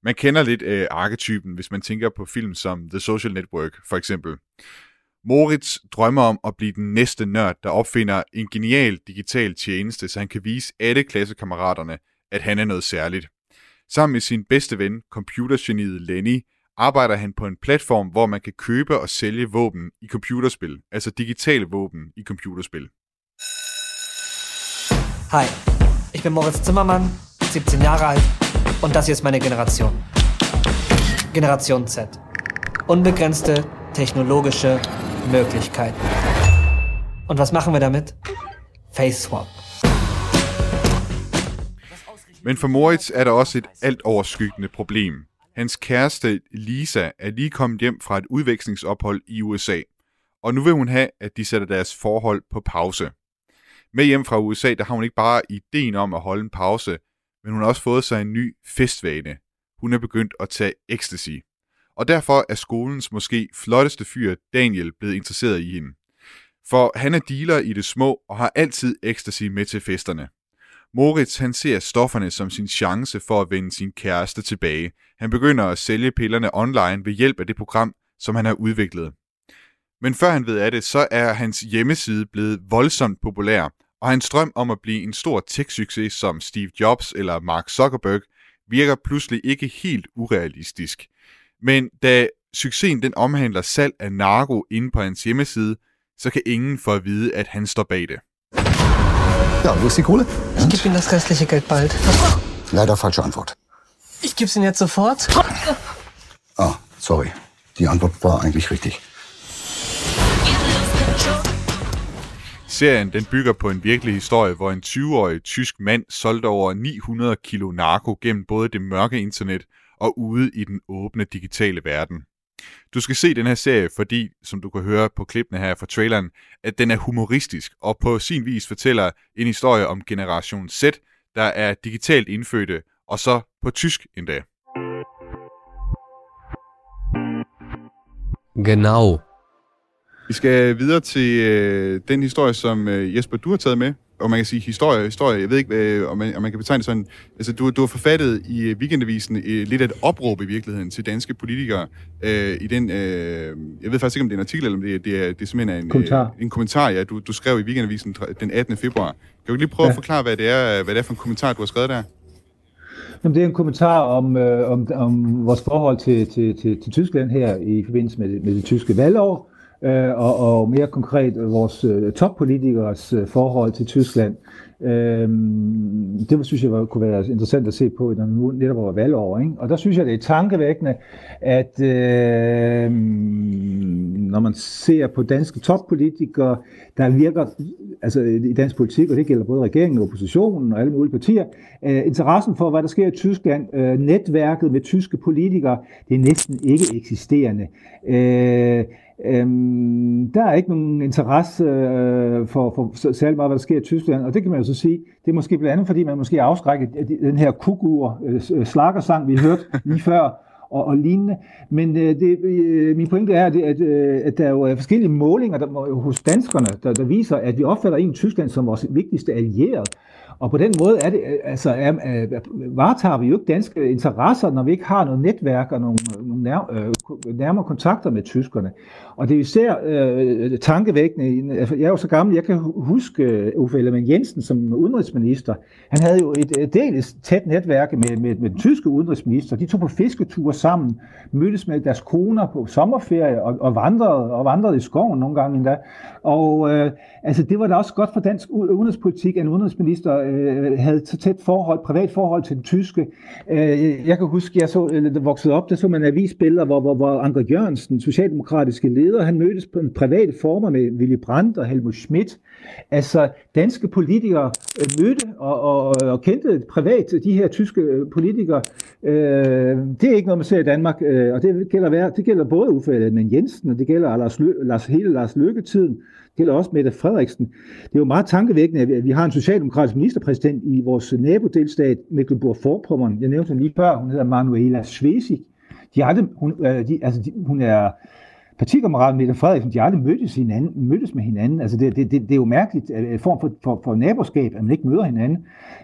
Man kender lidt øh, arketypen, hvis man tænker på film som The Social Network, for eksempel. Moritz drømmer om at blive den næste nørd, der opfinder en genial digital tjeneste, så han kan vise alle klassekammeraterne, at han er noget særligt. Sammen med sin bedste ven, computergeniet Lenny, arbejder han på en platform, hvor man kan købe og sælge våben i computerspil, altså digitale våben i computerspil. Hi, ich bin Moritz Zimmermann, 17 Jahre alt und das hier ist meine Generation. Generation Z. Unbegrenzte technologische Möglichkeiten. Und was machen wir damit? Face Swap. Men for Moritz er der også et alt overskyggende problem. Hans kæreste Lisa er lige kommet hjem fra et udvekslingsophold i USA, og nu vil hun have, at de sætter deres forhold på pause. Med hjem fra USA, der har hun ikke bare ideen om at holde en pause, men hun har også fået sig en ny festvane. Hun er begyndt at tage ecstasy. Og derfor er skolens måske flotteste fyr, Daniel, blevet interesseret i hende. For han er dealer i det små og har altid ecstasy med til festerne. Moritz han ser stofferne som sin chance for at vende sin kæreste tilbage. Han begynder at sælge pillerne online ved hjælp af det program, som han har udviklet. Men før han ved af det, så er hans hjemmeside blevet voldsomt populær, og hans drøm om at blive en stor tech-succes som Steve Jobs eller Mark Zuckerberg virker pludselig ikke helt urealistisk. Men da succesen den omhandler salg af narko inde på hans hjemmeside, så kan ingen få at vide, at han står bag det. Ja, wo ist die Kohle? Ich gebe Ihnen das restliche Geld bald. Leider falsche Antwort. Ich gebe es Ihnen jetzt sofort. Ah, sorry. Die Antwort war eigentlich richtig. Serien den bygger på en virkelig historie, hvor en 20-årig tysk mand solgte over 900 kilo narko gennem både det mørke internet og ude i den åbne digitale verden. Du skal se den her serie, fordi, som du kan høre på klippene her fra traileren, at den er humoristisk og på sin vis fortæller en historie om generation Z, der er digitalt indfødte, og så på tysk endda. Genau. Vi skal videre til øh, den historie, som øh, Jesper, du har taget med. Og man kan sige historie, historie. Jeg ved ikke, øh, om, man, om man kan betegne det sådan. Altså, du, du har forfattet i øh, weekendavisen øh, lidt et opråb i virkeligheden til danske politikere. Øh, I den, øh, jeg ved faktisk ikke, om det er en artikel, eller om det, det, er, det er simpelthen en kommentar, øh, en kommentar ja, du, du skrev i weekendavisen den 18. februar. Kan du lige prøve ja. at forklare, hvad det, er, hvad det er for en kommentar, du har skrevet der? Jamen, det er en kommentar om, øh, om, om vores forhold til, til, til, til Tyskland her i forbindelse med, med det tyske valgår øh, og, og mere konkret øh, vores øh, toppolitikers øh, forhold til Tyskland. Øh, det synes jeg var, kunne være interessant at se på, når nu netop var valgår. Ikke? Og der synes jeg, det er tankevækkende, at øh, når man ser på danske toppolitikere, der virker altså i dansk politik, og det gælder både regeringen og oppositionen og alle mulige partier, øh, interessen for, hvad der sker i Tyskland, øh, netværket med tyske politikere, det er næsten ikke eksisterende. Øh, Øhm, der er ikke nogen interesse øh, for, for særlig meget, hvad der sker i Tyskland, og det kan man jo så sige, det er måske blandt andet, fordi man måske afskrækket den her kugur øh, slagersang, vi hørte [LAUGHS] lige før, og, og lignende. Men øh, det, øh, min pointe er, at, at, øh, at der jo er forskellige målinger der, hos danskerne, der, der viser, at vi opfatter en Tyskland som vores vigtigste allierede. Og på den måde er det, øh, altså, er, øh, er, varetager vi jo ikke danske interesser, når vi ikke har noget netværk og nogle, nogle nær, øh, nærmere kontakter med tyskerne. Og det er især øh, tankevækkende. Altså, jeg er jo så gammel, jeg kan huske øh, Uffe Ellemann Jensen som udenrigsminister. Han havde jo et dels tæt netværk med, med, med den tyske udenrigsminister. De tog på fisketure sammen, mødtes med deres koner på sommerferie og, og, vandrede, og vandrede i skoven nogle gange endda. Og øh, altså, det var da også godt for dansk udenrigspolitik, at en udenrigsminister øh, havde så tæt forhold, privat forhold til den tyske. Øh, jeg kan huske, jeg så, øh, eller voksede op, der så man avisbilleder, hvor, hvor, hvor Anker Jørgensen, socialdemokratiske leder, han mødtes på en private former med Willy Brandt og Helmut Schmidt. Altså, danske politikere øh, mødte og, og, og kendte privat de her tyske øh, politikere. Øh, det er ikke noget, man ser i Danmark, øh, og det gælder, det gælder både Uffe men Jensen, og det gælder Lars, Lø, Lars, hele Lars Lykketiden. Gælder også Mette Frederiksen. Det er jo meget tankevækkende, at vi har en socialdemokratisk ministerpræsident i vores nabodelstat Mecklenburg-Vorpommern. Jeg nævnte hende lige før, hun hedder Manuela Schwesig. De aldrig, hun, øh, de, altså de, hun er partikammerat Mette Frederiksen, de aldrig mødtes, hinanden, mødtes med hinanden. Altså det, det, det, det er jo mærkeligt, en form for, for, for naboskab, at man ikke møder hinanden.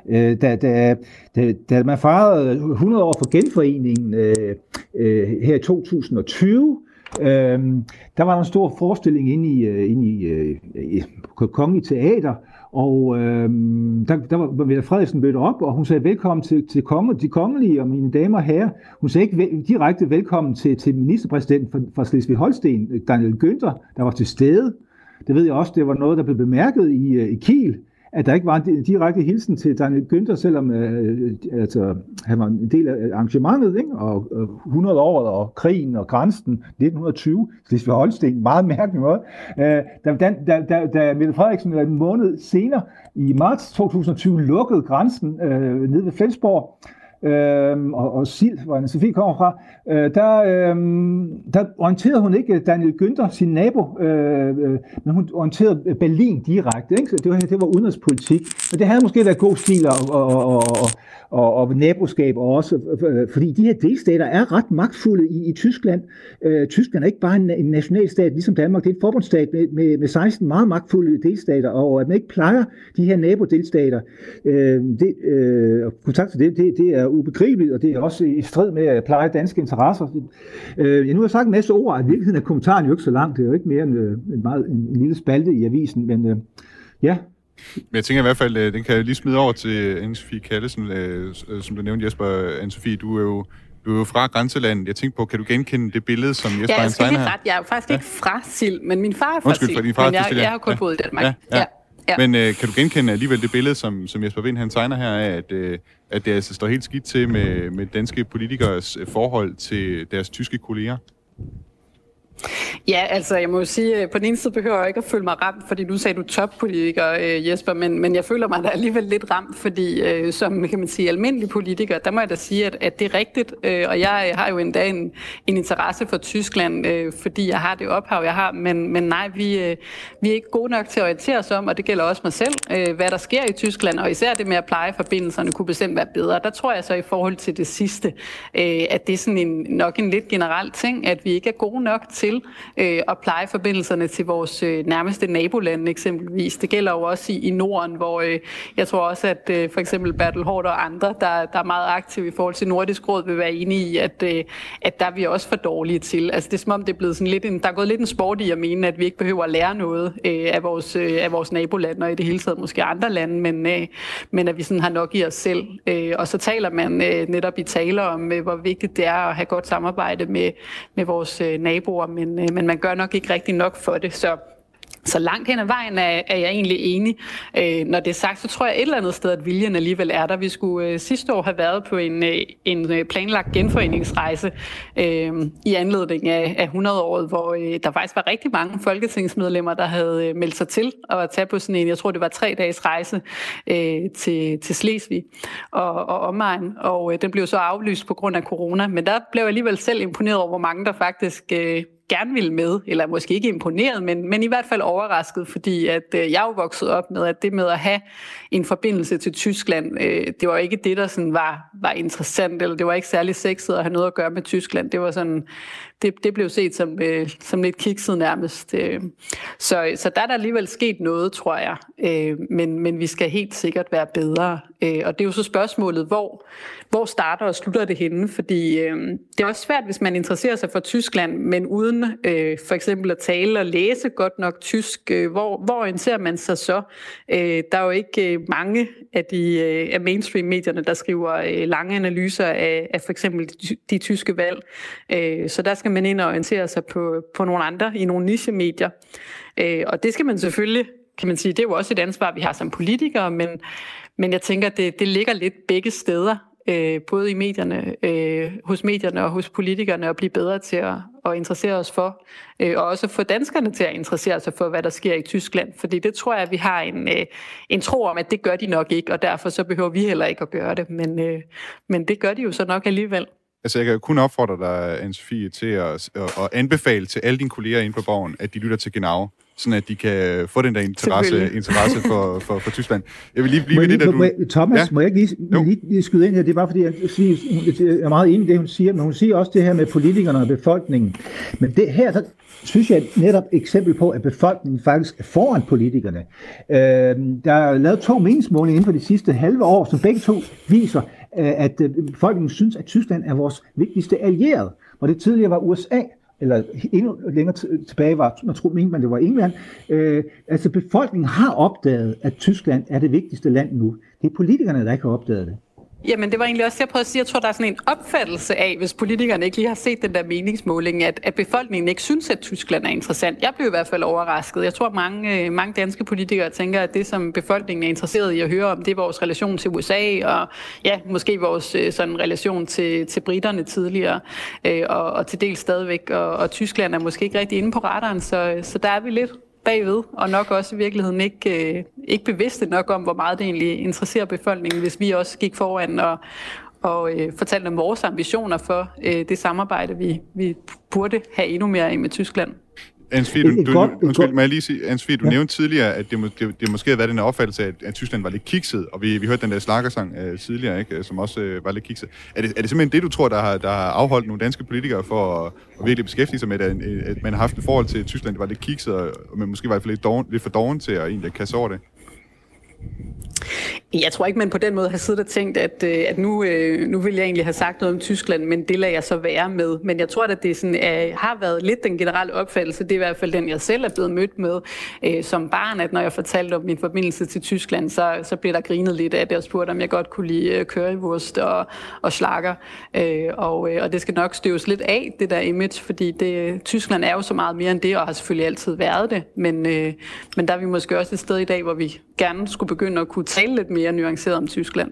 Øh, da, da, da, da man fejrede 100 år for genforeningen øh, øh, her i 2020, Øhm, der var der en stor forestilling inde i, øh, inde i, øh, i Kongelige Teater, og øhm, der, der var Mette Frederiksen mødt op, og hun sagde velkommen til, til konge, de kongelige og mine damer og herrer. Hun sagde ikke vel, direkte velkommen til, til ministerpræsidenten fra, fra Slesvig-Holsten, øh, Daniel Günther, der var til stede. Det ved jeg også, det var noget, der blev bemærket i, øh, i Kiel at der ikke var en direkte hilsen til Daniel Günther, selvom øh, altså, han var en del af arrangementet, ikke? og øh, 100 år og krigen og grænsen 1920, Slesvig Holsten, meget mærkelig måde. Øh, da, da, da, da Mette Frederiksen øh, en måned senere, i marts 2020, lukkede grænsen øh, nede ved Flensborg, øh, øh, og, og Sild, hvor anne Sofie kommer fra, øh, der, øh, der orienterede hun ikke Daniel Günther, sin nabo, øh, øh, men hun orienterede Berlin direkte. Ikke? Så det, var, det var udenrigspolitik. Men det havde måske været god stil at, at, at, og, og, og naboskab også, øh, øh, fordi de her delstater er ret magtfulde i, i Tyskland. Øh, Tyskland er ikke bare en, en nationalstat ligesom Danmark, det er en forbundsstat med, med, med 16 meget magtfulde delstater, og at man ikke plejer de her nabodelstater, øh, det, øh, kontakt til det, det, det er ubegribeligt, og det er også i strid med at pleje danske interesser. Øh, nu har sagt en masse ord, at i virkeligheden er kommentaren jo ikke så lang, det er jo ikke mere end øh, en, meget, en, en lille spalte i avisen, men øh, ja, men jeg tænker i hvert fald, øh, den kan jeg lige smide over til Anne-Sophie Kallesen, øh, som du nævnte, Jesper. Anne-Sophie, du er jo du er jo fra grænselandet. Jeg tænkte på, kan du genkende det billede, som Jesper ja, jeg skal lige ret. Jeg er faktisk ja. ikke fra Sild, men min far er fra Undskyld, Sild. Din far men jeg, jeg, jeg har kun ja. boet i Danmark. Ja, ja. ja. Ja. Men øh, kan du genkende alligevel det billede, som, som Jesper Vind han tegner her af, at, øh, at det altså står helt skidt til med, med danske politikers forhold til deres tyske kolleger? Ja, altså jeg må jo sige, at på den ene side behøver jeg ikke at føle mig ramt, fordi nu sagde du toppolitiker, øh, Jesper, men, men jeg føler mig da alligevel lidt ramt, fordi øh, som kan man sige, almindelig politiker, der må jeg da sige, at, at det er rigtigt, øh, og jeg øh, har jo endda en, en interesse for Tyskland, øh, fordi jeg har det ophav, jeg har, men, men nej, vi, øh, vi er ikke gode nok til at orientere os om, og det gælder også mig selv, øh, hvad der sker i Tyskland, og især det med at pleje forbindelserne kunne bestemt være bedre. Der tror jeg så i forhold til det sidste, øh, at det er sådan en, nok en lidt generel ting, at vi ikke er gode nok til øh, at pleje forbindelserne til vores øh, nærmeste nabolande eksempelvis. Det gælder jo også i, i Norden, hvor øh, jeg tror også, at øh, for eksempel Bertel Hård og andre, der, der er meget aktive i forhold til Nordisk Råd, vil være enige i, at, øh, at der er vi også for dårlige til. Altså det er som om, det er blevet sådan lidt en, der er gået lidt en sport i at mene, at vi ikke behøver at lære noget øh, af, vores, øh, af vores nabolande, og i det hele taget måske andre lande, men, øh, men at vi sådan har nok i os selv. Øh, og så taler man øh, netop i taler om, øh, hvor vigtigt det er at have godt samarbejde med, med vores øh, naboer, men, øh, men man gør nok ikke rigtig nok for det. Så så langt hen ad vejen er, er jeg egentlig enig. Øh, når det er sagt, så tror jeg et eller andet sted, at viljen alligevel er der. Vi skulle øh, sidste år have været på en, øh, en øh, planlagt genforeningsrejse øh, i anledning af, af 100-året, hvor øh, der faktisk var rigtig mange folketingsmedlemmer, der havde øh, meldt sig til at tage på sådan en, jeg tror det var tre dages rejse øh, til, til Slesvig og, og omegn. Og øh, den blev så aflyst på grund af corona. Men der blev jeg alligevel selv imponeret over, hvor mange der faktisk... Øh, gerne ville med, eller måske ikke imponeret, men, men i hvert fald overrasket, fordi at øh, jeg er jo vokset op med, at det med at have en forbindelse til Tyskland, øh, det var ikke det, der sådan var, var interessant, eller det var ikke særlig sexet at have noget at gøre med Tyskland. Det var sådan, det, det blev set som, øh, som lidt kikset nærmest. Øh. Så, så der er der alligevel sket noget, tror jeg, øh, men, men vi skal helt sikkert være bedre. Øh, og det er jo så spørgsmålet, hvor, hvor starter og slutter det henne, fordi øh, det er også svært, hvis man interesserer sig for Tyskland, men uden øh, for eksempel at tale og læse godt nok tysk, øh, hvor, hvor orienterer man sig så? Øh, der er jo ikke øh, mange af de øh, af mainstream-medierne, der skriver øh, lange analyser af, af for eksempel de, de tyske valg, øh, så der skal man ind og orientere sig på, på nogle andre i nogle nichemedier. Øh, og det skal man selvfølgelig, kan man sige, det er jo også et ansvar, vi har som politikere, men, men jeg tænker, det, det ligger lidt begge steder øh, både i medierne, øh, hos medierne og hos politikerne at blive bedre til at, at interessere os for, øh, og også få danskerne til at interessere sig for, hvad der sker i Tyskland, fordi det tror jeg, at vi har en, øh, en tro om, at det gør de nok ikke, og derfor så behøver vi heller ikke at gøre det, men, øh, men det gør de jo så nok alligevel. Altså, jeg kan kun opfordre dig, Anne-Sophie, til at, at, anbefale til alle dine kolleger inde på borgen, at de lytter til Genau. sådan at de kan få den der interesse, interesse for, for, for Tyskland. Jeg vil lige blive ved det, der må, du... Thomas, ja? må jeg ikke lige, lige, lige skyde ind her? Det er bare fordi, jeg, siger, jeg er meget enig i det, hun siger, men hun siger også det her med politikerne og befolkningen. Men det her, så synes jeg netop eksempel på, at befolkningen faktisk er foran politikerne. Øh, der er lavet to meningsmålinger inden for de sidste halve år, som begge to viser, at øh, befolkningen synes, at Tyskland er vores vigtigste allierede. Hvor det tidligere var USA, eller endnu længere tilbage var, man tror, man det var England. Øh, altså befolkningen har opdaget, at Tyskland er det vigtigste land nu. Det er politikerne, der ikke har opdaget det. Jamen, det var egentlig også det, jeg prøvede at sige. Jeg tror, der er sådan en opfattelse af, hvis politikerne ikke lige har set den der meningsmåling, at, at befolkningen ikke synes, at Tyskland er interessant. Jeg blev i hvert fald overrasket. Jeg tror, mange, øh, mange danske politikere tænker, at det, som befolkningen er interesseret i at høre om, det er vores relation til USA, og ja, måske vores øh, sådan relation til, til britterne tidligere, øh, og, og til dels stadigvæk. Og, og Tyskland er måske ikke rigtig inde på radaren, så, så der er vi lidt bagved, og nok også i virkeligheden ikke, øh, ikke bevidste nok om, hvor meget det egentlig interesserer befolkningen, hvis vi også gik foran og, og øh, fortalte om vores ambitioner for øh, det samarbejde, vi, vi burde have endnu mere i med Tyskland. Ansfie, du, du, du, undskyld, må jeg lige sige, du ja. nævnte tidligere, at det, må, det, det måske har været den opfattelse, at, at Tyskland var lidt kikset, og vi, vi hørte den der slakkersang uh, tidligere, ikke, som også uh, var lidt kikset. Er det, er det simpelthen det, du tror, der har, der har afholdt nogle danske politikere for at, at virkelig beskæftige sig med, at, at man har haft et forhold til Tyskland, det var lidt kikset, og, man måske var lidt, doven, lidt for doven til at egentlig kasse over det? Jeg tror ikke, man på den måde har siddet og tænkt, at, øh, at nu, øh, nu vil jeg egentlig have sagt noget om Tyskland, men det lader jeg så være med. Men jeg tror, at det sådan, er, har været lidt den generelle opfattelse, det er i hvert fald den, jeg selv er blevet mødt med øh, som barn, at når jeg fortalte om min forbindelse til Tyskland, så, så blev der grinet lidt af det og spurgt, om jeg godt kunne lide øh, currywurst og, og slakker. Og, og det skal nok støves lidt af, det der image, fordi det, Tyskland er jo så meget mere end det, og har selvfølgelig altid været det. Men, men der er vi måske også et sted i dag, hvor vi gerne skulle begynde at kunne tale lidt mere nuanceret om Tyskland.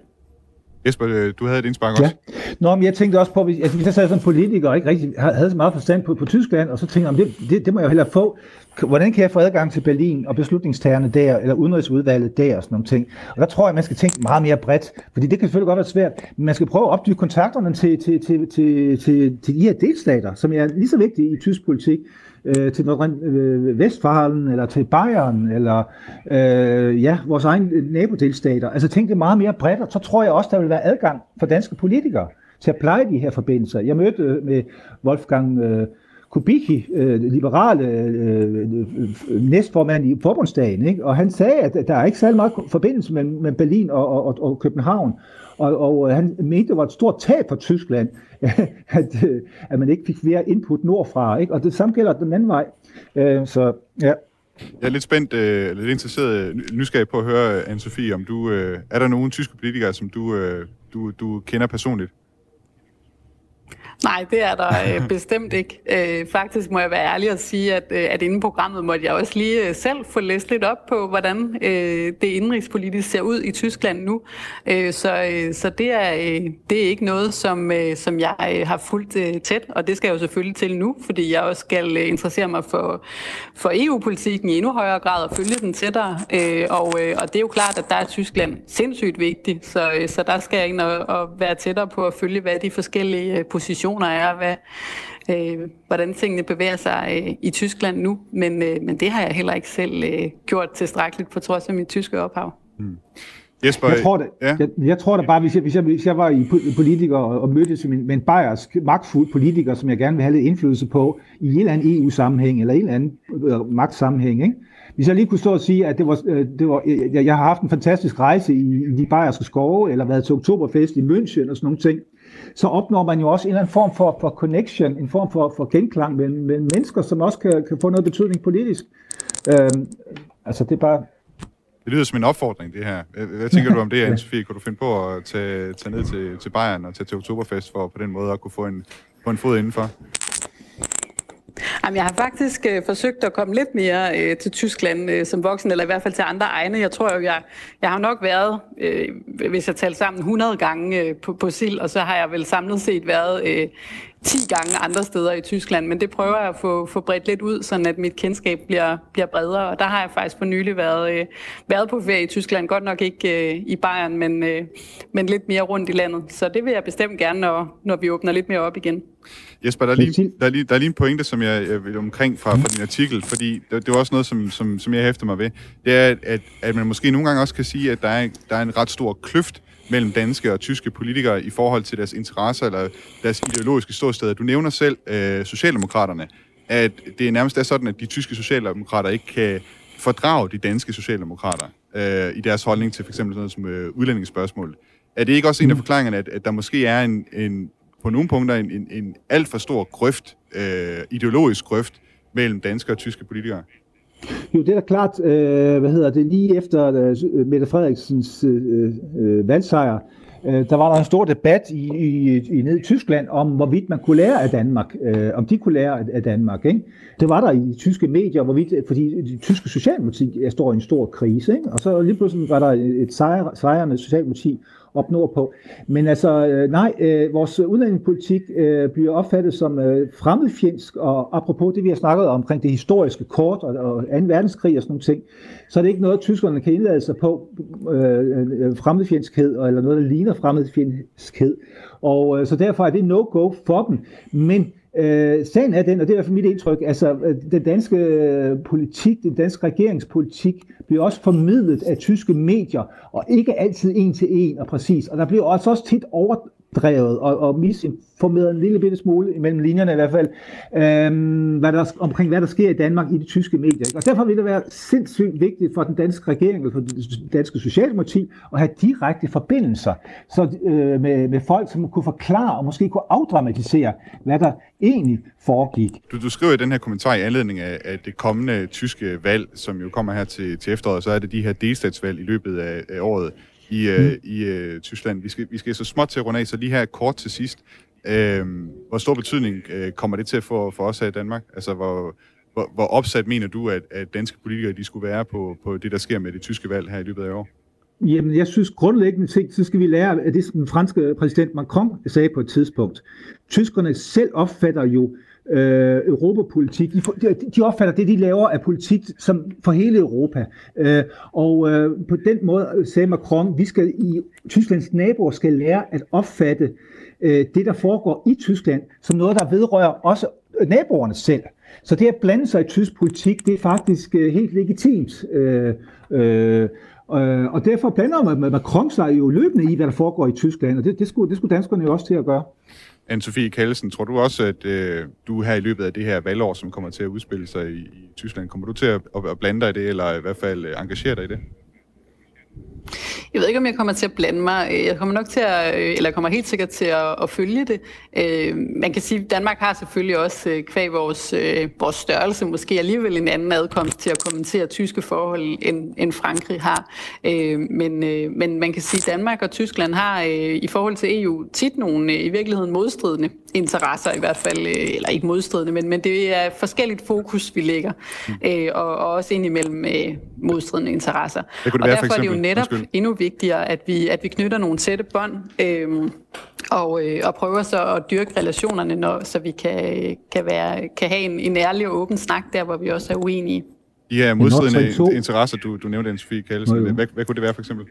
Jesper, øh, du havde et indspark også. Ja. Nå, men jeg tænkte også på, at hvis jeg sad som politiker og ikke rigtig havde så meget forstand på, på Tyskland, og så tænkte jeg, det, det, det må jeg jo hellere få. Hvordan kan jeg få adgang til Berlin og beslutningstagerne der, eller udenrigsudvalget der og sådan nogle ting? Og der tror jeg, man skal tænke meget mere bredt, fordi det kan selvfølgelig godt være svært, men man skal prøve at opdyrke kontakterne til, til, til, til, til, til de her delstater, som er lige så vigtige i tysk politik øh, til øh, Vestfalen, eller til Bayern, eller øh, ja, vores egen nabodelstater. Altså tænk det meget mere bredt, og så tror jeg også, der vil være adgang for danske politikere til at pleje de her forbindelser. Jeg mødte øh, med Wolfgang øh, Kubicki, øh, liberale øh, øh, næstformand i forbundsdagen, ikke? og han sagde, at der er ikke særlig meget forbindelse mellem, mellem Berlin og, og, og København, og, og øh, han mente, det var et stort tab for Tyskland, [LAUGHS] at, øh, at man ikke fik mere input nordfra, ikke? og det samme gælder den anden vej. Øh, så ja. Jeg er lidt spændt, øh, lidt interesseret, nysgerrig på at høre, Anne-Sophie, om du, øh, er der nogen tyske politikere, som du, øh, du, du kender personligt? Nej, det er der øh, [LAUGHS] bestemt ikke. Øh, faktisk må jeg være ærlig og sige, at, øh, at inden programmet måtte jeg også lige øh, selv få læst lidt op på, hvordan øh, det indrigspolitisk ser ud i Tyskland nu. Øh, så øh, så det, er, øh, det er ikke noget, som, øh, som jeg øh, har fulgt øh, tæt, og det skal jeg jo selvfølgelig til nu, fordi jeg også skal øh, interessere mig for, for EU-politikken i endnu højere grad og følge den tættere. Øh, og, øh, og det er jo klart, at der er Tyskland sindssygt vigtigt, så, øh, så der skal jeg ind og, og være tættere på at følge, hvad de forskellige øh, positioner diskussioner er, hvad, øh, hvordan tingene bevæger sig øh, i Tyskland nu. Men, øh, men det har jeg heller ikke selv øh, gjort tilstrækkeligt på trods af mit tyske ophav. Mm. Jesper, jeg tror, det, ja. jeg, jeg tror da bare, hvis jeg, hvis jeg, hvis jeg var i politiker og, og mødtes med, med en bayersk magtfuld politiker, som jeg gerne vil have lidt indflydelse på, i en eller anden EU-sammenhæng, eller en eller anden øh, magtsammenhæng, ikke? Hvis jeg lige kunne stå og sige, at det var, øh, det var, jeg, jeg har haft en fantastisk rejse i, i de bayerske skove, eller været til oktoberfest i München og sådan nogle ting, så opnår man jo også en eller anden form for, for connection, en form for, for genklang mellem, mellem mennesker, som også kan, kan få noget betydning politisk. Øhm, altså det er bare... Det lyder som en opfordring, det her. Hvad tænker du om det, [LAUGHS] Anne-Sophie? Kunne du finde på at tage, tage ned til, til Bayern og tage til Oktoberfest for på den måde at kunne få en, få en fod indenfor? Jamen, jeg har faktisk øh, forsøgt at komme lidt mere øh, til Tyskland øh, som voksen, eller i hvert fald til andre egne. Jeg tror jo, jeg, jeg har nok været, øh, hvis jeg taler sammen, 100 gange øh, på, på SIL, og så har jeg vel samlet set været øh, 10 gange andre steder i Tyskland, men det prøver jeg at få, få bredt lidt ud, så at mit kendskab bliver, bliver bredere. Og der har jeg faktisk for nylig været, øh, været på ferie i Tyskland. Godt nok ikke øh, i Bayern, men, øh, men lidt mere rundt i landet. Så det vil jeg bestemt gerne, når, når vi åbner lidt mere op igen. Jesper, der er lige, der er lige, der er lige en pointe, som jeg, jeg vil omkring fra, fra din artikel, fordi det, det var også noget, som, som, som jeg hæfter mig ved. Det er, at, at man måske nogle gange også kan sige, at der er, der er en ret stor kløft mellem danske og tyske politikere i forhold til deres interesser eller deres ideologiske ståsteder. Du nævner selv øh, Socialdemokraterne, at det er nærmest er sådan, at de tyske socialdemokrater ikke kan fordrage de danske socialdemokrater øh, i deres holdning til f.eks. sådan noget som øh, udlændingsspørgsmål. Er det ikke også en af forklaringerne, at, at der måske er en, en på nogle punkter en, en, en alt for stor grøft, øh, ideologisk grøft, mellem danske og tyske politikere? Jo, det er da klart, øh, hvad hedder det, lige efter øh, Mette Frederiksens øh, øh, valgsejr, øh, der var der en stor debat i, i, i ned i Tyskland om, hvorvidt man kunne lære af Danmark, øh, om de kunne lære af Danmark. Ikke? Det var der i tyske medier, hvorvidt, fordi de tyske socialdemokrati står i en stor krise, ikke? og så lige pludselig var der et sejr, sejrende socialdemokrati, op nordpå. Men altså, øh, nej, øh, vores udlændingepolitik øh, bliver opfattet som øh, fremmedfjendsk, og apropos det, vi har snakket om, omkring det historiske kort og, og 2. verdenskrig og sådan nogle ting, så er det ikke noget, tyskerne kan indlade sig på, øh, øh, øh fremmedfjendskhed, eller noget, der ligner fremmedfjendskhed. Og øh, så derfor er det no-go for dem. Men Øh, sagen er den, og det er i hvert fald mit indtryk, altså øh, den danske øh, politik, den danske regeringspolitik bliver også formidlet af tyske medier, og ikke altid en til en og præcis. Og der bliver også, også tit drevet og, og misinformeret en lille bitte smule, imellem linjerne i hvert fald, øhm, hvad der, omkring hvad der sker i Danmark i de tyske medier. Ikke? Og derfor vil det være sindssygt vigtigt for den danske regering, eller for den danske socialdemokrati, at have direkte forbindelser så, øh, med, med folk, som kunne forklare og måske kunne afdramatisere, hvad der egentlig foregik. Du, du skriver i den her kommentar i anledning af, af det kommende tyske valg, som jo kommer her til, til efteråret, så er det de her delstatsvalg i løbet af, af året i, øh, mm. i uh, Tyskland. Vi skal, vi skal så småt til at runde af, så lige her kort til sidst. Uh, hvor stor betydning uh, kommer det til at få for os her i Danmark? Altså, hvor, hvor, hvor opsat mener du, at, at danske politikere de skulle være på, på det, der sker med det tyske valg her i løbet af år? Jamen, jeg synes grundlæggende ting, så skal vi lære af det, som den franske præsident Macron sagde på et tidspunkt. Tyskerne selv opfatter jo øh, europapolitik. De, de, opfatter det, de laver af politik som for hele Europa. Øh, og øh, på den måde sagde Macron, vi skal i Tysklands naboer skal lære at opfatte øh, det, der foregår i Tyskland, som noget, der vedrører også naboerne selv. Så det at blande sig i tysk politik, det er faktisk øh, helt legitimt. Øh, øh, øh og derfor blander Macron sig jo løbende i, hvad der foregår i Tyskland, og det, det, skulle, det skulle danskerne jo også til at gøre. Anne-Sophie Kallesen, tror du også, at øh, du her i løbet af det her valgår, som kommer til at udspille sig i, i Tyskland, kommer du til at, at blande dig i det, eller i hvert fald øh, engagere dig i det? Jeg ved ikke, om jeg kommer til at blande mig. Jeg kommer nok til at, øh, eller kommer helt sikkert til at, at følge det. Øh, man kan sige, at Danmark har selvfølgelig også øh, kvæg vores, øh, vores størrelse, måske alligevel en anden adkomst til at kommentere tyske forhold, end, end Frankrig har. Men, men man kan sige, at Danmark og Tyskland har i forhold til EU tit nogle i virkeligheden modstridende interesser i hvert fald, eller ikke modstridende, men, men det er forskelligt fokus, vi lægger, mm. og, og også indimellem modstridende interesser. Det og det derfor for er det jo netop Undskyld. endnu vigtigere, at vi, at vi knytter nogle tætte bånd øhm, og, øh, og prøver så at dyrke relationerne, når, så vi kan, kan, være, kan have en, en ærlig og åben snak der, hvor vi også er uenige. De her modstridende interesser, du, du nævnte, Anne-Sophie Kallesen, hvad, hvad kunne det være for eksempel?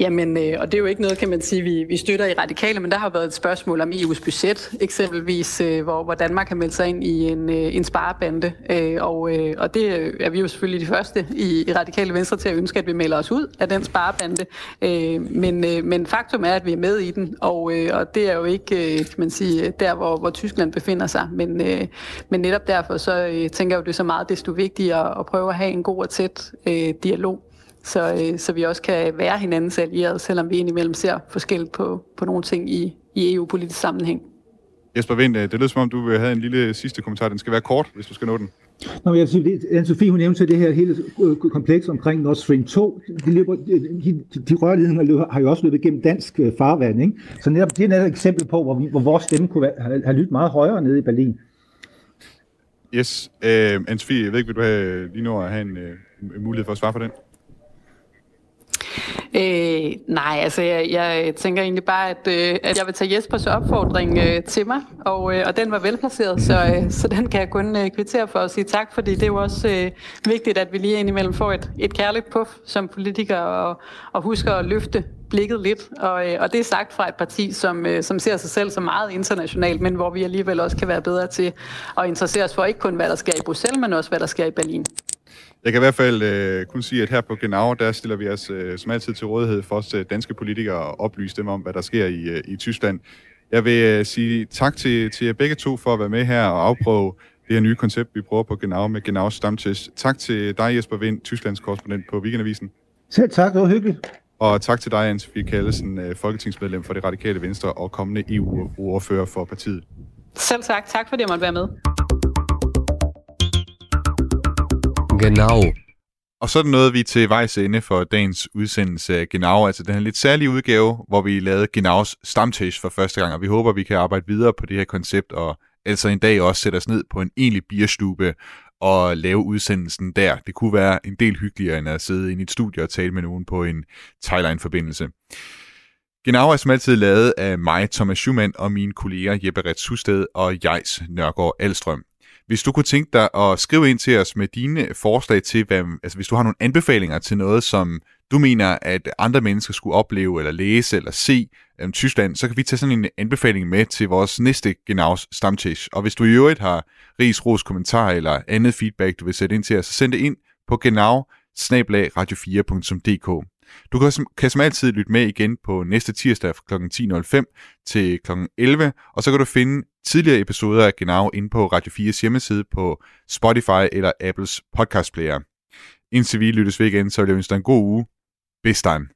Jamen, øh, og det er jo ikke noget, kan man sige, vi, vi støtter i radikale, men der har været et spørgsmål om EU's budget, eksempelvis, øh, hvor, hvor Danmark har meldt sig ind i en, øh, en sparebande, øh, og, øh, og det er vi jo selvfølgelig de første i, i radikale venstre til at ønske, at vi melder os ud af den sparebande, øh, men, øh, men faktum er, at vi er med i den, og, øh, og det er jo ikke, øh, kan man sige, der, hvor, hvor Tyskland befinder sig, men, øh, men netop derfor så øh, tænker jeg jo, det er så meget desto vigtigere at prøve at have en god og tæt øh, dialog så, øh, så vi også kan være hinandens allierede, selvom vi indimellem ser forskelligt på, på nogle ting i, i EU-politisk sammenhæng. Jesper Vind, det lyder som om, du havde en lille sidste kommentar. Den skal være kort, hvis du skal nå den. Nå, jeg sige, Anne-Sophie, hun nævnte det her hele kompleks omkring Nord Stream 2. De, løber, de, de rørledninger har jo også løbet gennem dansk øh, farvand. Ikke? Så netop, det er netop et eksempel på, hvor, vi, hvor vores stemme kunne have, have lyttet meget højere nede i Berlin. Yes. Uh, Anne-Sophie, jeg ved ikke, vil du have lige nu at have en, en mulighed for at svare på den? Øh, nej, altså jeg, jeg tænker egentlig bare, at, øh, at jeg vil tage Jespers opfordring øh, til mig, og, øh, og den var velplaceret, så, øh, [LAUGHS] så den kan jeg kun øh, kvittere for at sige tak, fordi det er jo også øh, vigtigt, at vi lige indimellem får et, et kærligt puff som politikere og, og husker at løfte blikket lidt, og, øh, og det er sagt fra et parti, som, øh, som ser sig selv som meget internationalt, men hvor vi alligevel også kan være bedre til at interessere os for ikke kun, hvad der sker i Bruxelles, men også, hvad der sker i Berlin. Jeg kan i hvert fald øh, kun sige, at her på Genau, der stiller vi os øh, som altid til rådighed for os øh, danske politikere og oplyse dem om, hvad der sker i, øh, i Tyskland. Jeg vil øh, sige tak til, til jer begge to for at være med her og afprøve det her nye koncept, vi prøver på Genau med Genaus Stamtisch. Tak til dig, Jesper Vind, Tysklands korrespondent på Weekendavisen. Selv tak, det var hyggeligt. Og tak til dig, Anne-Sophie Kallesen, øh, folketingsmedlem for det radikale venstre og kommende EU-ordfører for partiet. Selv tak. Tak fordi jeg måtte være med. Genau. Og så er det noget, vi er til vejs ende for dagens udsendelse af Genau, altså den her lidt særlige udgave, hvor vi lavede Genaus stamtage for første gang, og vi håber, vi kan arbejde videre på det her koncept, og altså en dag også sætte os ned på en egentlig bierstube og lave udsendelsen der. Det kunne være en del hyggeligere, end at sidde i et studie og tale med nogen på en Thailand-forbindelse. Genau er som altid lavet af mig, Thomas Schumann, og mine kolleger Jeppe Rets Husted og Jejs Nørgaard Alstrøm. Hvis du kunne tænke dig at skrive ind til os med dine forslag til, hvad, altså hvis du har nogle anbefalinger til noget, som du mener, at andre mennesker skulle opleve, eller læse, eller se om Tyskland, så kan vi tage sådan en anbefaling med til vores næste Genaus Stamtisch. Og hvis du i øvrigt har ris, ros, kommentar eller andet feedback, du vil sætte ind til os, så send det ind på genau radio4.dk. Du kan, som, kan som altid lytte med igen på næste tirsdag fra kl. 10.05 til kl. 11, og så kan du finde tidligere episoder af Genau inde på Radio 4's hjemmeside på Spotify eller Apples podcastplayer. Indtil vi lyttes ved igen, så vil jeg ønske dig en god uge. Bis dann.